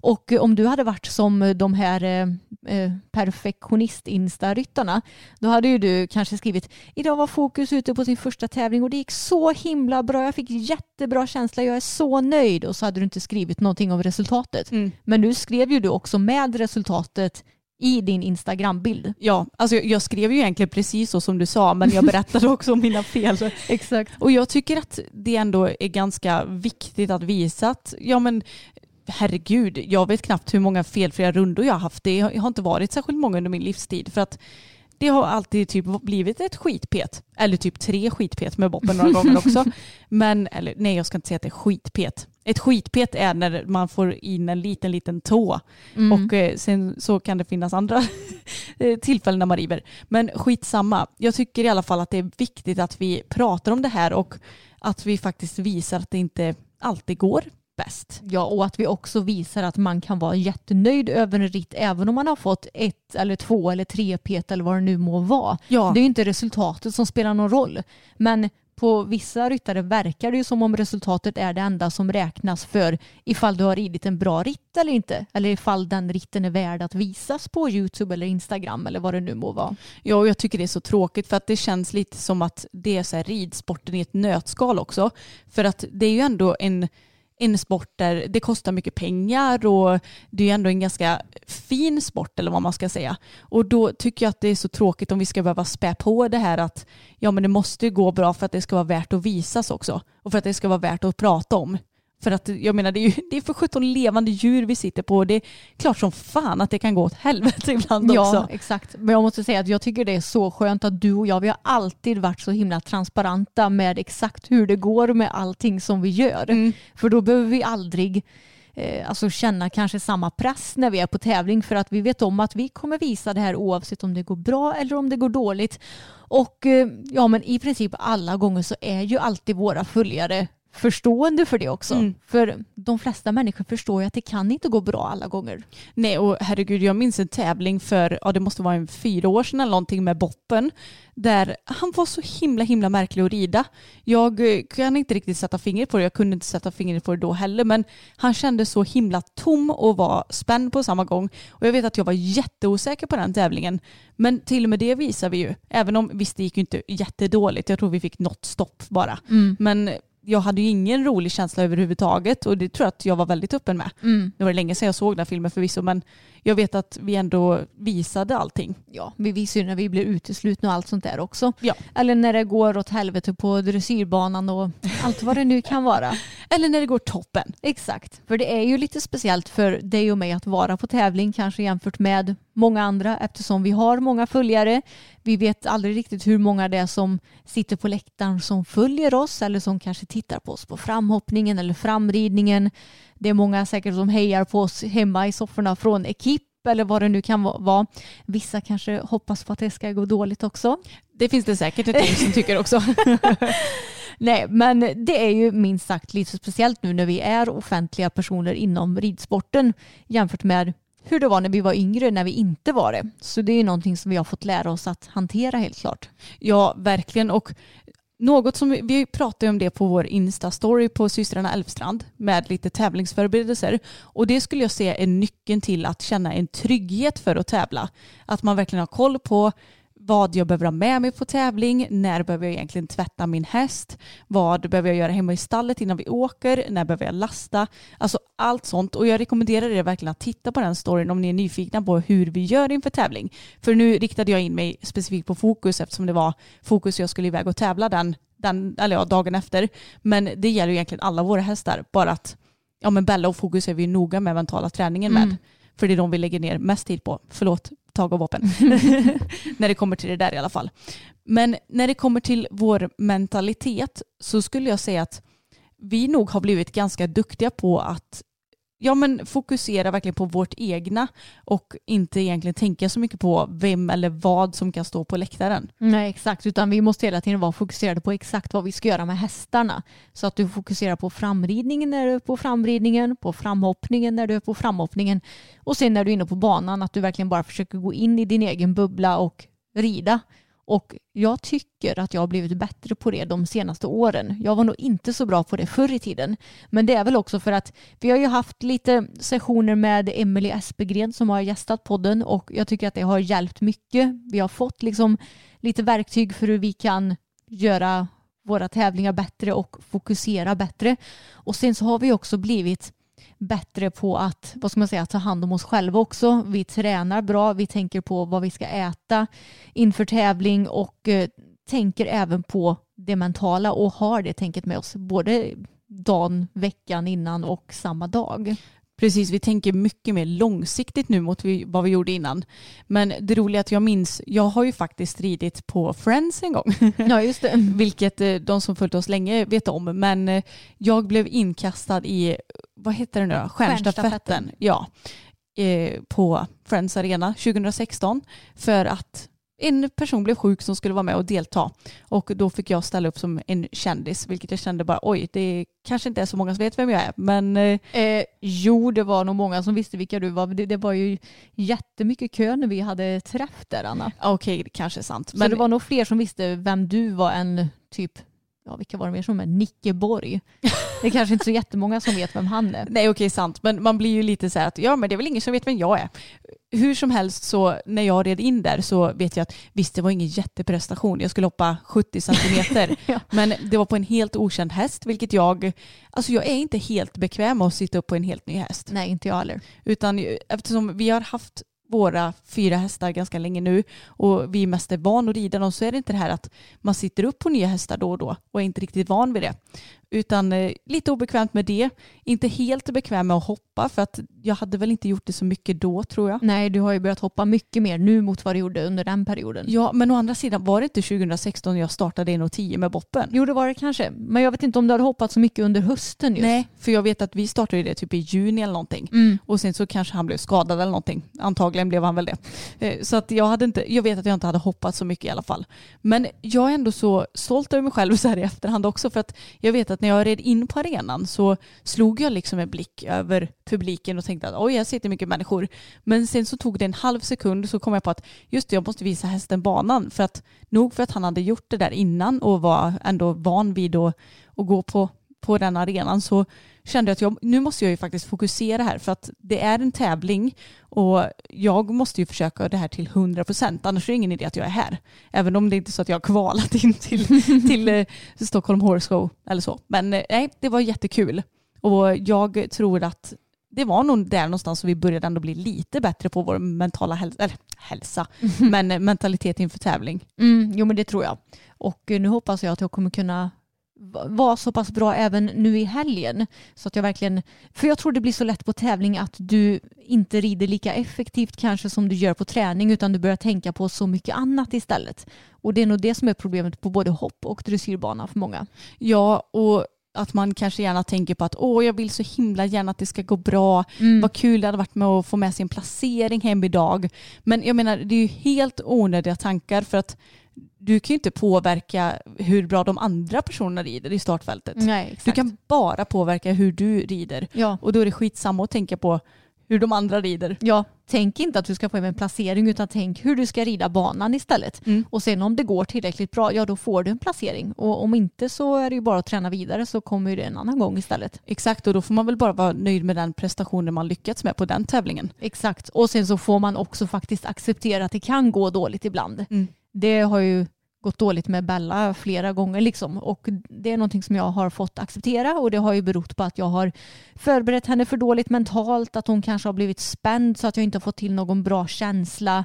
Och eh, om du hade varit som de här eh, eh, perfektionist-instaryttarna, då hade ju du kanske skrivit idag var Fokus ute på sin första tävling och det gick så himla bra. Jag fick jättebra känsla. Jag är så nöjd. Och så hade du inte skrivit någonting om resultatet. Mm. Men nu skrev ju du också med resultatet i din Instagram-bild. Ja, alltså jag, skrev ju egentligen precis så som du sa men jag berättade också om mina fel. Exakt. Och jag tycker att det ändå är ganska viktigt att visa att ja men herregud, jag vet knappt hur många felfria rundor jag har haft. Det har inte varit särskilt många under min livstid för att det har alltid typ blivit ett skitpet. Eller typ tre skitpet med boppen några gånger också. Men, eller nej jag ska inte säga att det är skitpet. Ett skitpet är när man får in en liten, liten tå. Mm. Och eh, sen så kan det finnas andra tillfällen när man river. Men skitsamma. Jag tycker i alla fall att det är viktigt att vi pratar om det här och att vi faktiskt visar att det inte alltid går bäst. Ja, och att vi också visar att man kan vara jättenöjd över en ritt även om man har fått ett eller två eller tre pet eller vad det nu må vara. Ja. Det är ju inte resultatet som spelar någon roll. Men på vissa ryttare verkar det ju som om resultatet är det enda som räknas för ifall du har ridit en bra ritt eller inte. Eller ifall den ritten är värd att visas på YouTube eller Instagram eller vad det nu må vara. Ja, och jag tycker det är så tråkigt för att det känns lite som att det är så här ridsporten i ett nötskal också. För att det är ju ändå en en sport där det kostar mycket pengar och det är ändå en ganska fin sport eller vad man ska säga. Och då tycker jag att det är så tråkigt om vi ska behöva spä på det här att ja men det måste gå bra för att det ska vara värt att visas också och för att det ska vara värt att prata om. För att jag menar det är, ju, det är för 17 levande djur vi sitter på och det är klart som fan att det kan gå åt helvete ibland ja, också. Ja exakt. Men jag måste säga att jag tycker det är så skönt att du och jag vi har alltid varit så himla transparenta med exakt hur det går med allting som vi gör. Mm. För då behöver vi aldrig eh, alltså känna kanske samma press när vi är på tävling för att vi vet om att vi kommer visa det här oavsett om det går bra eller om det går dåligt. Och eh, ja men i princip alla gånger så är ju alltid våra följare förstående för det också. Mm. För de flesta människor förstår ju att det kan inte gå bra alla gånger. Nej och herregud jag minns en tävling för, ja det måste vara en fyra år sedan eller någonting med Boppen. Där han var så himla himla märklig att rida. Jag eh, kan inte riktigt sätta fingret på det, jag kunde inte sätta fingret på det då heller men han kände så himla tom och var spänd på samma gång. Och jag vet att jag var jätteosäker på den tävlingen. Men till och med det visar vi ju. Även om visst det gick ju inte jättedåligt, jag tror vi fick något stopp bara. Mm. Men jag hade ju ingen rolig känsla överhuvudtaget och det tror jag att jag var väldigt öppen med. Mm. Det var länge sedan jag såg den filmen förvisso men jag vet att vi ändå visade allting. Ja, vi visar ju när vi blir uteslutna och allt sånt där också. Ja. Eller när det går åt helvete på dressyrbanan och allt vad det nu kan vara. Eller när det går toppen. Exakt, för det är ju lite speciellt för dig och mig att vara på tävling kanske jämfört med många andra eftersom vi har många följare. Vi vet aldrig riktigt hur många det är som sitter på läktaren som följer oss eller som kanske tittar på oss på framhoppningen eller framridningen. Det är många säkert som hejar på oss hemma i sofforna från Ekip eller vad det nu kan vara. Vissa kanske hoppas på att det ska gå dåligt också. Det finns det säkert ett gäng som tycker också. Nej, men det är ju minst sagt lite speciellt nu när vi är offentliga personer inom ridsporten jämfört med hur det var när vi var yngre när vi inte var det. Så det är ju någonting som vi har fått lära oss att hantera helt klart. Ja, verkligen. Och något som vi, vi pratade om det på vår Insta-story på systrarna Elfstrand med lite tävlingsförberedelser. Och det skulle jag säga är nyckeln till att känna en trygghet för att tävla. Att man verkligen har koll på vad jag behöver ha med mig på tävling, när behöver jag egentligen tvätta min häst, vad behöver jag göra hemma i stallet innan vi åker, när behöver jag lasta, alltså allt sånt. Och jag rekommenderar er verkligen att titta på den storyn om ni är nyfikna på hur vi gör inför tävling. För nu riktade jag in mig specifikt på fokus eftersom det var fokus jag skulle iväg och tävla den, den eller ja, dagen efter. Men det gäller ju egentligen alla våra hästar, bara att ja, men Bella och Fokus är vi noga med mentala träningen med. Mm. För det är de vi lägger ner mest tid på. Förlåt, tag och vapen. när det kommer till det där i alla fall. Men när det kommer till vår mentalitet så skulle jag säga att vi nog har blivit ganska duktiga på att ja, men fokusera verkligen på vårt egna och inte egentligen tänka så mycket på vem eller vad som kan stå på läktaren. Nej exakt, utan vi måste hela tiden vara fokuserade på exakt vad vi ska göra med hästarna. Så att du fokuserar på framridningen när du är på framridningen, på framhoppningen när du är på framhoppningen och sen när du är inne på banan att du verkligen bara försöker gå in i din egen bubbla och rida. Och jag tycker att jag har blivit bättre på det de senaste åren. Jag var nog inte så bra på det förr i tiden. Men det är väl också för att vi har ju haft lite sessioner med Emelie Espegren som har gästat podden och jag tycker att det har hjälpt mycket. Vi har fått liksom lite verktyg för hur vi kan göra våra tävlingar bättre och fokusera bättre. Och sen så har vi också blivit bättre på att vad ska man säga, ta hand om oss själva också. Vi tränar bra, vi tänker på vad vi ska äta inför tävling och eh, tänker även på det mentala och har det tänket med oss både dagen, veckan innan och samma dag. Precis, vi tänker mycket mer långsiktigt nu mot vad vi gjorde innan. Men det roliga är att jag minns, jag har ju faktiskt ridit på Friends en gång. Ja, just det. Vilket eh, de som följt oss länge vet om. Men eh, jag blev inkastad i, vad heter det nu då? Stjärnstafetten. Ja, eh, på Friends Arena 2016 för att en person blev sjuk som skulle vara med och delta och då fick jag ställa upp som en kändis vilket jag kände bara oj det kanske inte är så många som vet vem jag är men eh, eh jo det var nog många som visste vilka du var det, det var ju jättemycket kö när vi hade träff där Anna. Okej okay, det kanske är sant. Men så det var nog fler som visste vem du var än typ ja, vilka var det mer som med? Nicke Borg. Det är kanske inte så jättemånga som vet vem han är. Nej okej sant, men man blir ju lite så här att ja men det är väl ingen som vet vem jag är. Hur som helst så när jag red in där så vet jag att visst det var ingen jätteprestation. Jag skulle hoppa 70 centimeter. ja. Men det var på en helt okänd häst vilket jag, alltså jag är inte helt bekväm med att sitta upp på en helt ny häst. Nej inte jag heller. Utan eftersom vi har haft våra fyra hästar ganska länge nu och vi mest är van att rida dem så är det inte det här att man sitter upp på nya hästar då och då och är inte riktigt van vid det utan eh, lite obekvämt med det. Inte helt bekväm med att hoppa för att jag hade väl inte gjort det så mycket då tror jag. Nej, du har ju börjat hoppa mycket mer nu mot vad du gjorde under den perioden. Ja, men å andra sidan var det inte 2016 jag startade 1,10 med boppen? Jo, det var det kanske. Men jag vet inte om du hade hoppat så mycket under hösten just. Nej, för jag vet att vi startade det typ i juni eller någonting. Mm. Och sen så kanske han blev skadad eller någonting. Antagligen blev han väl det. Eh, så att jag, hade inte, jag vet att jag inte hade hoppat så mycket i alla fall. Men jag är ändå så stolt över mig själv så här i efterhand också för att jag vet att när jag red in på arenan så slog jag liksom en blick över publiken och tänkte att oj, jag sitter mycket människor. Men sen så tog det en halv sekund så kom jag på att just det, jag måste visa hästen banan. För att nog för att han hade gjort det där innan och var ändå van vid att, att gå på, på den arenan så kände jag att jag, nu måste jag ju faktiskt fokusera här för att det är en tävling och jag måste ju försöka det här till 100 procent annars är det ingen idé att jag är här. Även om det inte är så att jag har kvalat in till, till eh, Stockholm Horse Show eller så. Men eh, nej, det var jättekul och jag tror att det var nog där någonstans som vi började ändå bli lite bättre på vår mentala hälsa, eller hälsa, men eh, mentalitet inför tävling. Mm, jo men det tror jag. Och nu hoppas jag att jag kommer kunna vara så pass bra även nu i helgen. Så att jag verkligen, för jag tror det blir så lätt på tävling att du inte rider lika effektivt kanske som du gör på träning utan du börjar tänka på så mycket annat istället. Och det är nog det som är problemet på både hopp och dressyrbana för många. Ja, och att man kanske gärna tänker på att åh, jag vill så himla gärna att det ska gå bra. Mm. Vad kul det hade varit med att få med sig en placering hem idag. Men jag menar, det är ju helt onödiga tankar för att du kan ju inte påverka hur bra de andra personerna rider i startfältet. Nej, du kan bara påverka hur du rider. Ja. Och då är det skitsamma att tänka på hur de andra rider. Ja, tänk inte att du ska få en placering utan tänk hur du ska rida banan istället. Mm. Och sen om det går tillräckligt bra, ja då får du en placering. Och om inte så är det ju bara att träna vidare så kommer det en annan gång istället. Exakt, och då får man väl bara vara nöjd med den prestationen man lyckats med på den tävlingen. Exakt, och sen så får man också faktiskt acceptera att det kan gå dåligt ibland. Mm. Det har ju gått dåligt med Bella flera gånger liksom. och det är någonting som jag har fått acceptera och det har ju berott på att jag har förberett henne för dåligt mentalt, att hon kanske har blivit spänd så att jag inte har fått till någon bra känsla.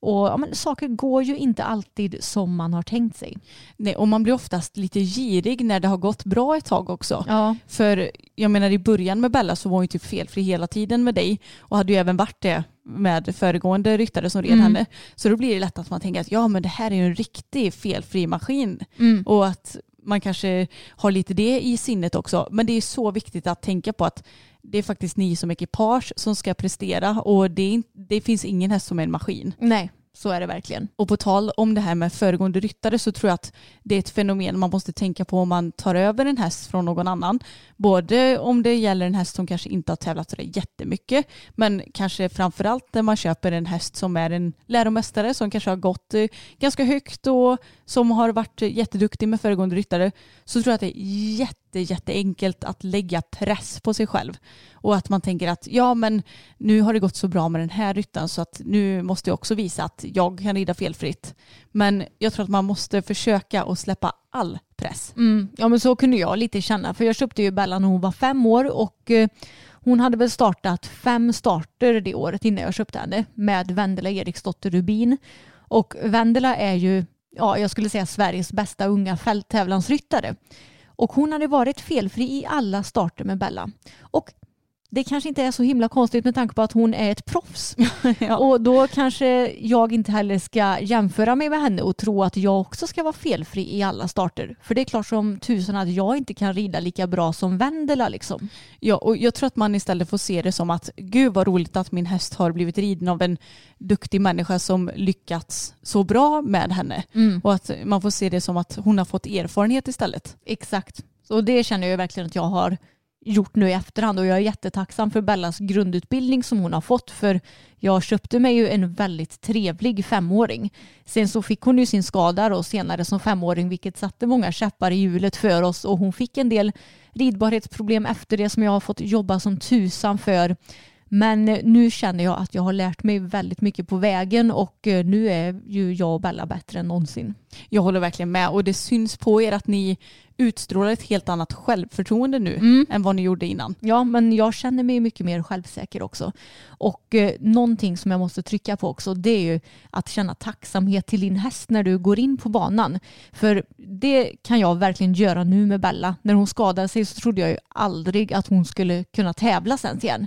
Och ja, men, saker går ju inte alltid som man har tänkt sig. Nej, och man blir oftast lite girig när det har gått bra ett tag också. Ja. För jag menar i början med Bella så var hon ju typ felfri hela tiden med dig och hade ju även varit det med föregående ryttare som red mm. henne. Så då blir det lätt att man tänker att ja men det här är ju en riktig felfri maskin. Mm. Och att man kanske har lite det i sinnet också. Men det är så viktigt att tänka på att det är faktiskt ni som ekipage som ska prestera och det, är, det finns ingen häst som är en maskin. Nej, så är det verkligen. Och på tal om det här med föregående ryttare så tror jag att det är ett fenomen man måste tänka på om man tar över en häst från någon annan. Både om det gäller en häst som kanske inte har tävlat så jättemycket men kanske framförallt när man köper en häst som är en läromästare som kanske har gått eh, ganska högt och som har varit jätteduktig med föregående ryttare så tror jag att det är jätte, jätteenkelt att lägga press på sig själv och att man tänker att ja men nu har det gått så bra med den här ryttaren så att nu måste jag också visa att jag kan rida felfritt. Men jag tror att man måste försöka att släppa all press. Mm, ja men så kunde jag lite känna för jag köpte ju Bella när hon var fem år och eh, Hon hade väl startat fem starter det året innan jag köpte henne med Vendela Eriksdotter Rubin. Och Vendela är ju, ja jag skulle säga Sveriges bästa unga fälttävlansryttare. Och hon hade varit felfri i alla starter med Bella. Och det kanske inte är så himla konstigt med tanke på att hon är ett proffs. ja. Och då kanske jag inte heller ska jämföra mig med henne och tro att jag också ska vara felfri i alla starter. För det är klart som tusan att jag inte kan rida lika bra som Vendela liksom. Ja, och jag tror att man istället får se det som att gud vad roligt att min häst har blivit riden av en duktig människa som lyckats så bra med henne. Mm. Och att man får se det som att hon har fått erfarenhet istället. Exakt. Så det känner jag verkligen att jag har gjort nu i efterhand och jag är jättetacksam för Bellas grundutbildning som hon har fått för jag köpte mig ju en väldigt trevlig femåring. Sen så fick hon ju sin skada då senare som femåring vilket satte många käppar i hjulet för oss och hon fick en del ridbarhetsproblem efter det som jag har fått jobba som tusan för. Men nu känner jag att jag har lärt mig väldigt mycket på vägen och eh, nu är ju jag och Bella bättre än någonsin. Jag håller verkligen med och det syns på er att ni utstrålar ett helt annat självförtroende nu mm. än vad ni gjorde innan. Ja, men jag känner mig mycket mer självsäker också. Och eh, någonting som jag måste trycka på också det är ju att känna tacksamhet till din häst när du går in på banan. För det kan jag verkligen göra nu med Bella. När hon skadade sig så trodde jag ju aldrig att hon skulle kunna tävla sen igen.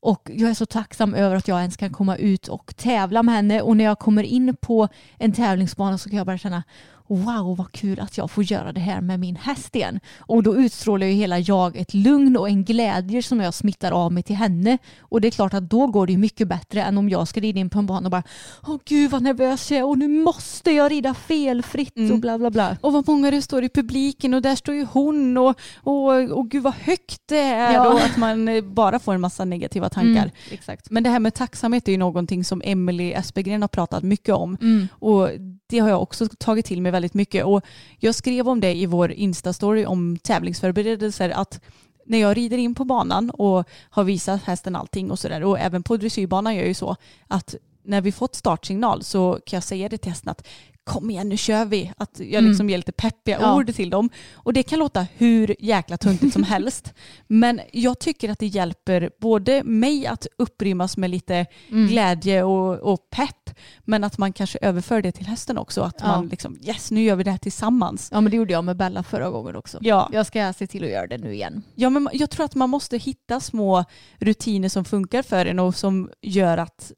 Och jag är så tacksam över att jag ens kan komma ut och tävla med henne. Och när jag kommer in på en tävlingsbana så kan jag bara känna wow vad kul att jag får göra det här med min häst igen. Och då utstrålar ju hela jag ett lugn och en glädje som jag smittar av mig till henne. Och det är klart att då går det mycket bättre än om jag ska rida in på en bana och bara åh gud vad nervös jag är och nu måste jag rida felfritt mm. och bla bla bla. Och vad många det står i publiken och där står ju hon och, och, och gud vad högt det är ja. och att man eh, bara får en massa negativa tankar. Mm, exakt. Men det här med tacksamhet är ju någonting som Emelie Espegren har pratat mycket om. Mm. Och det har jag också tagit till mig väldigt mycket. Och jag skrev om det i vår Insta-story om tävlingsförberedelser att när jag rider in på banan och har visat hästen allting och sådär och även på dressyrbanan gör jag ju så att när vi fått startsignal så kan jag säga det till hästen att kom igen nu kör vi. Att jag liksom mm. ger lite peppiga ja. ord till dem. Och det kan låta hur jäkla tuntigt som helst. Men jag tycker att det hjälper både mig att upprymmas med lite mm. glädje och, och, pepp. Men att man kanske överför det till hästen också. Att ja. man liksom yes nu gör vi det här tillsammans. Ja men det gjorde jag med Bella förra gången också. Ja. Jag ska se till att göra det nu igen. Ja men jag tror att man måste hitta små rutiner som funkar för en och som gör att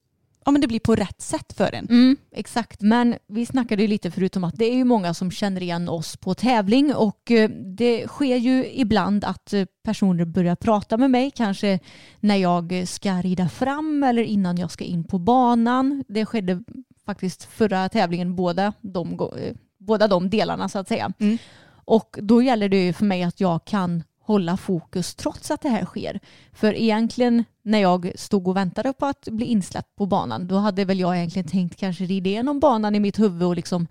ja, men det blir på rätt sätt för en. Mm, exakt, men vi snackade ju lite förutom att det är ju många som känner igen oss på tävling och eh, det sker ju ibland att eh, personer börjar prata med mig, kanske när jag ska rida fram eller innan jag ska in på banan. Det skedde faktiskt förra tävlingen, båda de, eh, båda de delarna så att säga. Mm. Och då gäller det ju för mig att jag kan hålla fokus trots att det här sker. För egentligen när jag stod och väntade på att bli insläppt på banan då hade väl jag egentligen tänkt kanske rida igenom banan i mitt huvud och liksom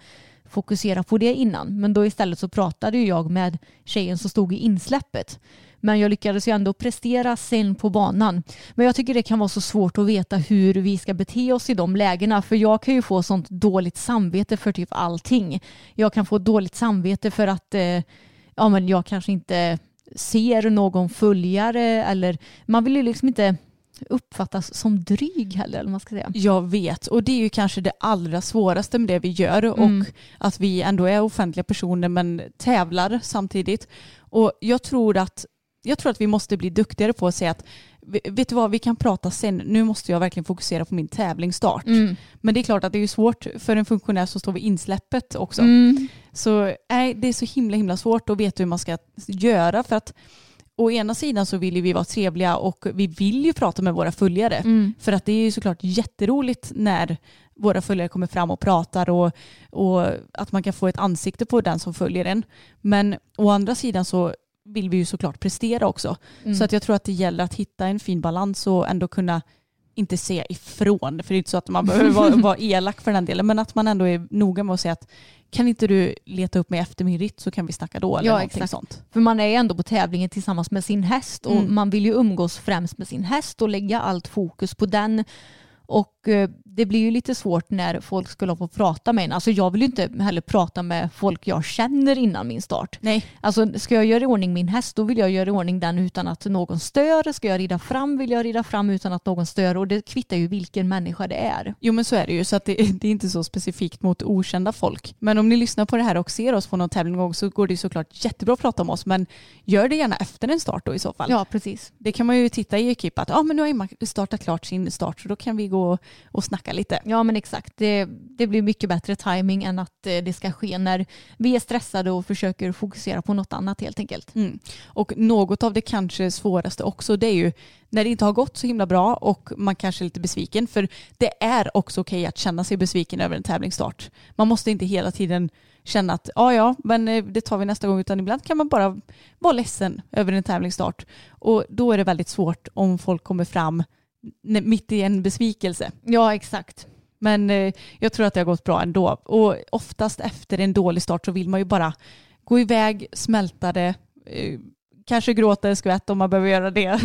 fokusera på det innan. Men då istället så pratade jag med tjejen som stod i insläppet. Men jag lyckades ju ändå prestera sen på banan. Men jag tycker det kan vara så svårt att veta hur vi ska bete oss i de lägena. För jag kan ju få sånt dåligt samvete för typ allting. Jag kan få dåligt samvete för att eh, ja, men jag kanske inte ser någon följare eller man vill ju liksom inte uppfattas som dryg heller. Eller man ska säga. Jag vet och det är ju kanske det allra svåraste med det vi gör mm. och att vi ändå är offentliga personer men tävlar samtidigt. Och jag tror att jag tror att vi måste bli duktigare på att säga att vet du vad, vi kan prata sen. Nu måste jag verkligen fokusera på min tävlingsstart. Mm. Men det är klart att det är svårt för en funktionär som står vid insläppet också. Mm. Så nej, det är så himla himla svårt att veta hur man ska göra för att å ena sidan så vill vi vara trevliga och vi vill ju prata med våra följare. Mm. För att det är ju såklart jätteroligt när våra följare kommer fram och pratar och, och att man kan få ett ansikte på den som följer en. Men å andra sidan så vill vi ju såklart prestera också. Mm. Så att jag tror att det gäller att hitta en fin balans och ändå kunna inte säga ifrån, för det är inte så att man behöver vara, vara elak för den delen, men att man ändå är noga med att säga att kan inte du leta upp mig efter min ritt så kan vi snacka då. Eller ja, exakt. sånt. För man är ändå på tävlingen tillsammans med sin häst och mm. man vill ju umgås främst med sin häst och lägga allt fokus på den. Och Och eh, det blir ju lite svårt när folk skulle få prata med en. Alltså jag vill ju inte heller prata med folk jag känner innan min start. Nej. Alltså ska jag göra i ordning min häst då vill jag göra i ordning den utan att någon stör. Ska jag rida fram vill jag rida fram utan att någon stör. Och det kvittar ju vilken människa det är. Jo men så är det ju så att det, det är inte så specifikt mot okända folk. Men om ni lyssnar på det här och ser oss på någon tävling så går det såklart jättebra att prata om oss men gör det gärna efter en start då i så fall. Ja precis. Det kan man ju titta i Ekip att ja men nu har Emma startat klart sin start så då kan vi gå och snacka lite. Ja men exakt. Det, det blir mycket bättre timing än att eh, det ska ske när vi är stressade och försöker fokusera på något annat helt enkelt. Mm. Och något av det kanske svåraste också det är ju när det inte har gått så himla bra och man kanske är lite besviken. För det är också okej att känna sig besviken över en tävlingsstart. Man måste inte hela tiden känna att ja ja men eh, det tar vi nästa gång utan ibland kan man bara vara ledsen över en tävlingsstart. Och då är det väldigt svårt om folk kommer fram mitt i en besvikelse. Ja exakt. Men eh, jag tror att det har gått bra ändå. Och oftast efter en dålig start så vill man ju bara gå iväg, smälta det, eh, kanske gråta en skvätt om man behöver göra det.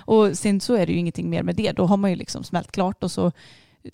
och sen så är det ju ingenting mer med det. Då har man ju liksom smält klart och så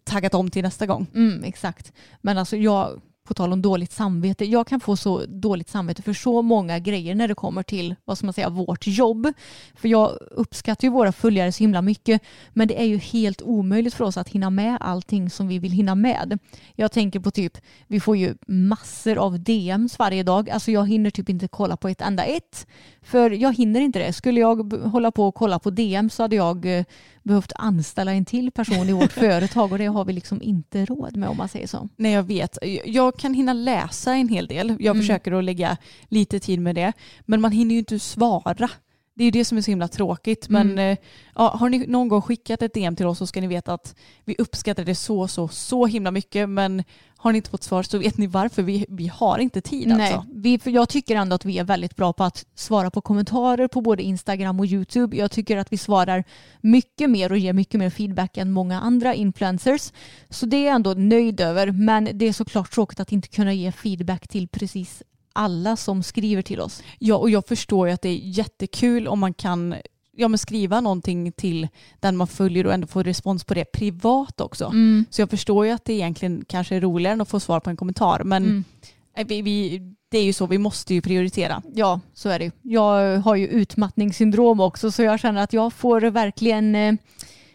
taggat om till nästa gång. Mm, exakt. Men alltså jag, på tal om dåligt samvete, jag kan få så dåligt samvete för så många grejer när det kommer till vad ska man säga, vårt jobb. För jag uppskattar ju våra följare så himla mycket men det är ju helt omöjligt för oss att hinna med allting som vi vill hinna med. Jag tänker på typ, vi får ju massor av DMs varje dag. Alltså jag hinner typ inte kolla på ett enda ett. För jag hinner inte det. Skulle jag hålla på och kolla på DM så hade jag eh, behövt anställa en till person i vårt företag och det har vi liksom inte råd med om man säger så. Nej jag vet. Jag kan hinna läsa en hel del. Jag Mm. försöker att lägga lite tid med det. Men man hinner ju inte svara. Det är ju det som är så himla tråkigt. Men Mm. eh, ja, har ni någon gång skickat ett DM till oss så ska ni veta att vi uppskattar det så, så, så himla mycket. Men har ni inte fått svar så vet ni varför. Vi, vi har inte tid Nej, alltså. vi, jag tycker ändå att vi är väldigt bra på att svara på kommentarer på både Instagram och YouTube. Jag tycker att vi svarar mycket mer och ger mycket mer feedback än många andra influencers. Så det är jag ändå nöjd över. Men det är såklart tråkigt att inte kunna ge feedback till precis alla som skriver till oss. Ja, och jag förstår ju att det är jättekul om man kan ja, men skriva någonting till den man följer och ändå få respons på det privat också. Så jag förstår ju att det egentligen kanske är roligare än att få svar på en kommentar. Men Mm. eh, vi, vi, det är ju så, vi måste ju prioritera. Ja, så är det. Jag har ju utmattningssyndrom också så jag känner att jag får verkligen, eh,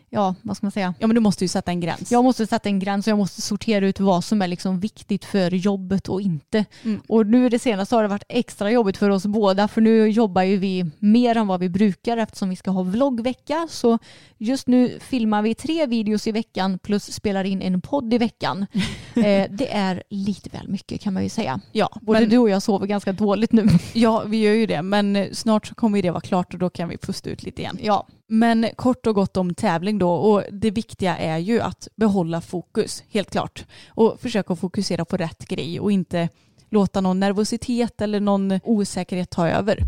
ja vad ska man säga, Ja men du måste ju sätta en gräns. Jag måste sätta en gräns och jag måste sortera ut vad som är liksom viktigt för jobbet och inte. Mm. Och nu det senaste har det varit extra jobbigt för oss båda för nu jobbar ju vi mer än vad vi brukar eftersom vi ska ha vloggvecka. Så just nu filmar vi tre videos i veckan plus spelar in en podd i veckan. eh, det är lite väl mycket kan man ju säga. ja, Både men, du och jag sover ganska dåligt nu. ja, vi gör ju det. Men snart så kommer det vara klart och då kan vi pusta ut lite igen. ja, men kort och gott om tävling då och det viktiga är ju att behålla fokus, helt klart. Och försöka fokusera på rätt grej och inte låta någon nervositet eller någon osäkerhet ta över.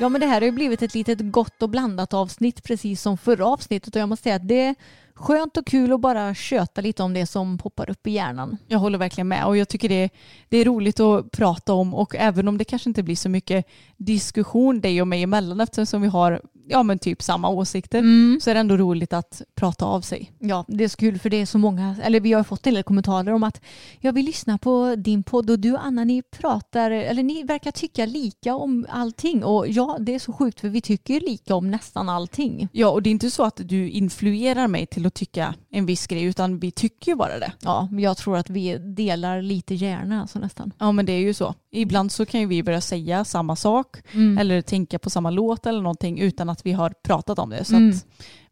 Ja men det här har ju blivit ett litet gott och blandat avsnitt precis som förra avsnittet och jag måste säga att det skönt och kul att bara köta lite om det som poppar upp i hjärnan. Jag håller verkligen med och jag tycker det, det är roligt att prata om och även om det kanske inte blir så mycket diskussion dig och mig emellan eftersom vi har ja, men typ samma åsikter så är det ändå roligt att prata av sig. Ja, det är så kul för det är så många, eller vi har fått en del kommentarer om att jag vill lyssna på din podd och du och Anna ni pratar, eller ni verkar tycka lika om allting och ja, det är så sjukt för vi tycker lika om nästan allting. Ja och det är inte så att du influerar mig till att tycka en viss grej utan vi tycker ju bara det. Ja, men jag tror att vi delar lite hjärna alltså nästan. Ja men det är ju så. Ibland så kan ju vi börja säga samma sak eller tänka på samma låt eller någonting utan att vi har pratat om det. Så Mm. att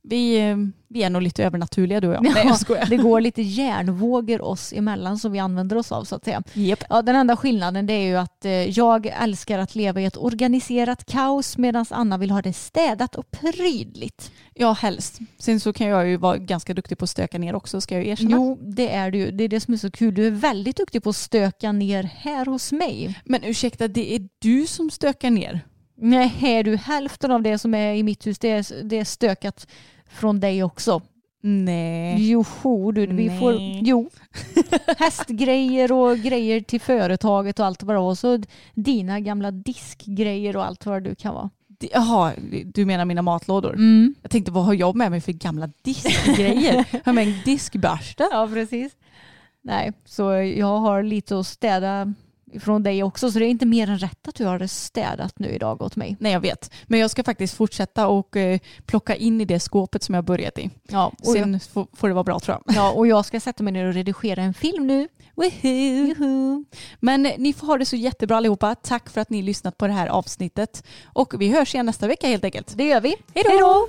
vi, vi är nog lite övernaturliga du och jag. Nej jag skojar. Det går lite hjärnvågor oss emellan som vi använder oss av så att säga. Japp. Ja, den enda skillnaden det är ju att eh, jag älskar att leva i ett organiserat kaos medan Anna vill ha det städat och prydligt. Ja helst. Sen så kan jag ju vara ganska duktig på att stöka ner också ska jag erkänna. Jo, det är du. Det är det som är så kul. Du är väldigt duktig på att stöka ner här hos mig. Men ursäkta det är du som stökar ner. Nej, är du hälften av det som är i mitt hus, det är, det är stökat från dig också. Nej. Jo, du, vi Nej. får, jo. Hästgrejer och grejer till företaget och allt vad det var. Och så dina gamla diskgrejer och allt vad du kan vara. Jaha, du menar mina matlådor? Mm. Jag tänkte vad har jag med mig för gamla diskgrejer? har jag med en diskbörste? Ja, precis. Nej, så jag har lite att städa från dig också. Så det är inte mer än rätt att du har städat nu idag åt mig. Nej jag vet. Men jag ska faktiskt fortsätta och eh, plocka in i det skåpet som jag börjat i. Ja, jag, Sen får, får det vara bra tror jag. ja, och jag ska sätta mig ner och redigera en film nu. Woohoo. Men eh, ni får ha det så jättebra allihopa. Tack för att ni lyssnat på det här avsnittet. Och vi hörs igen nästa vecka helt enkelt. Det gör vi. Hej då!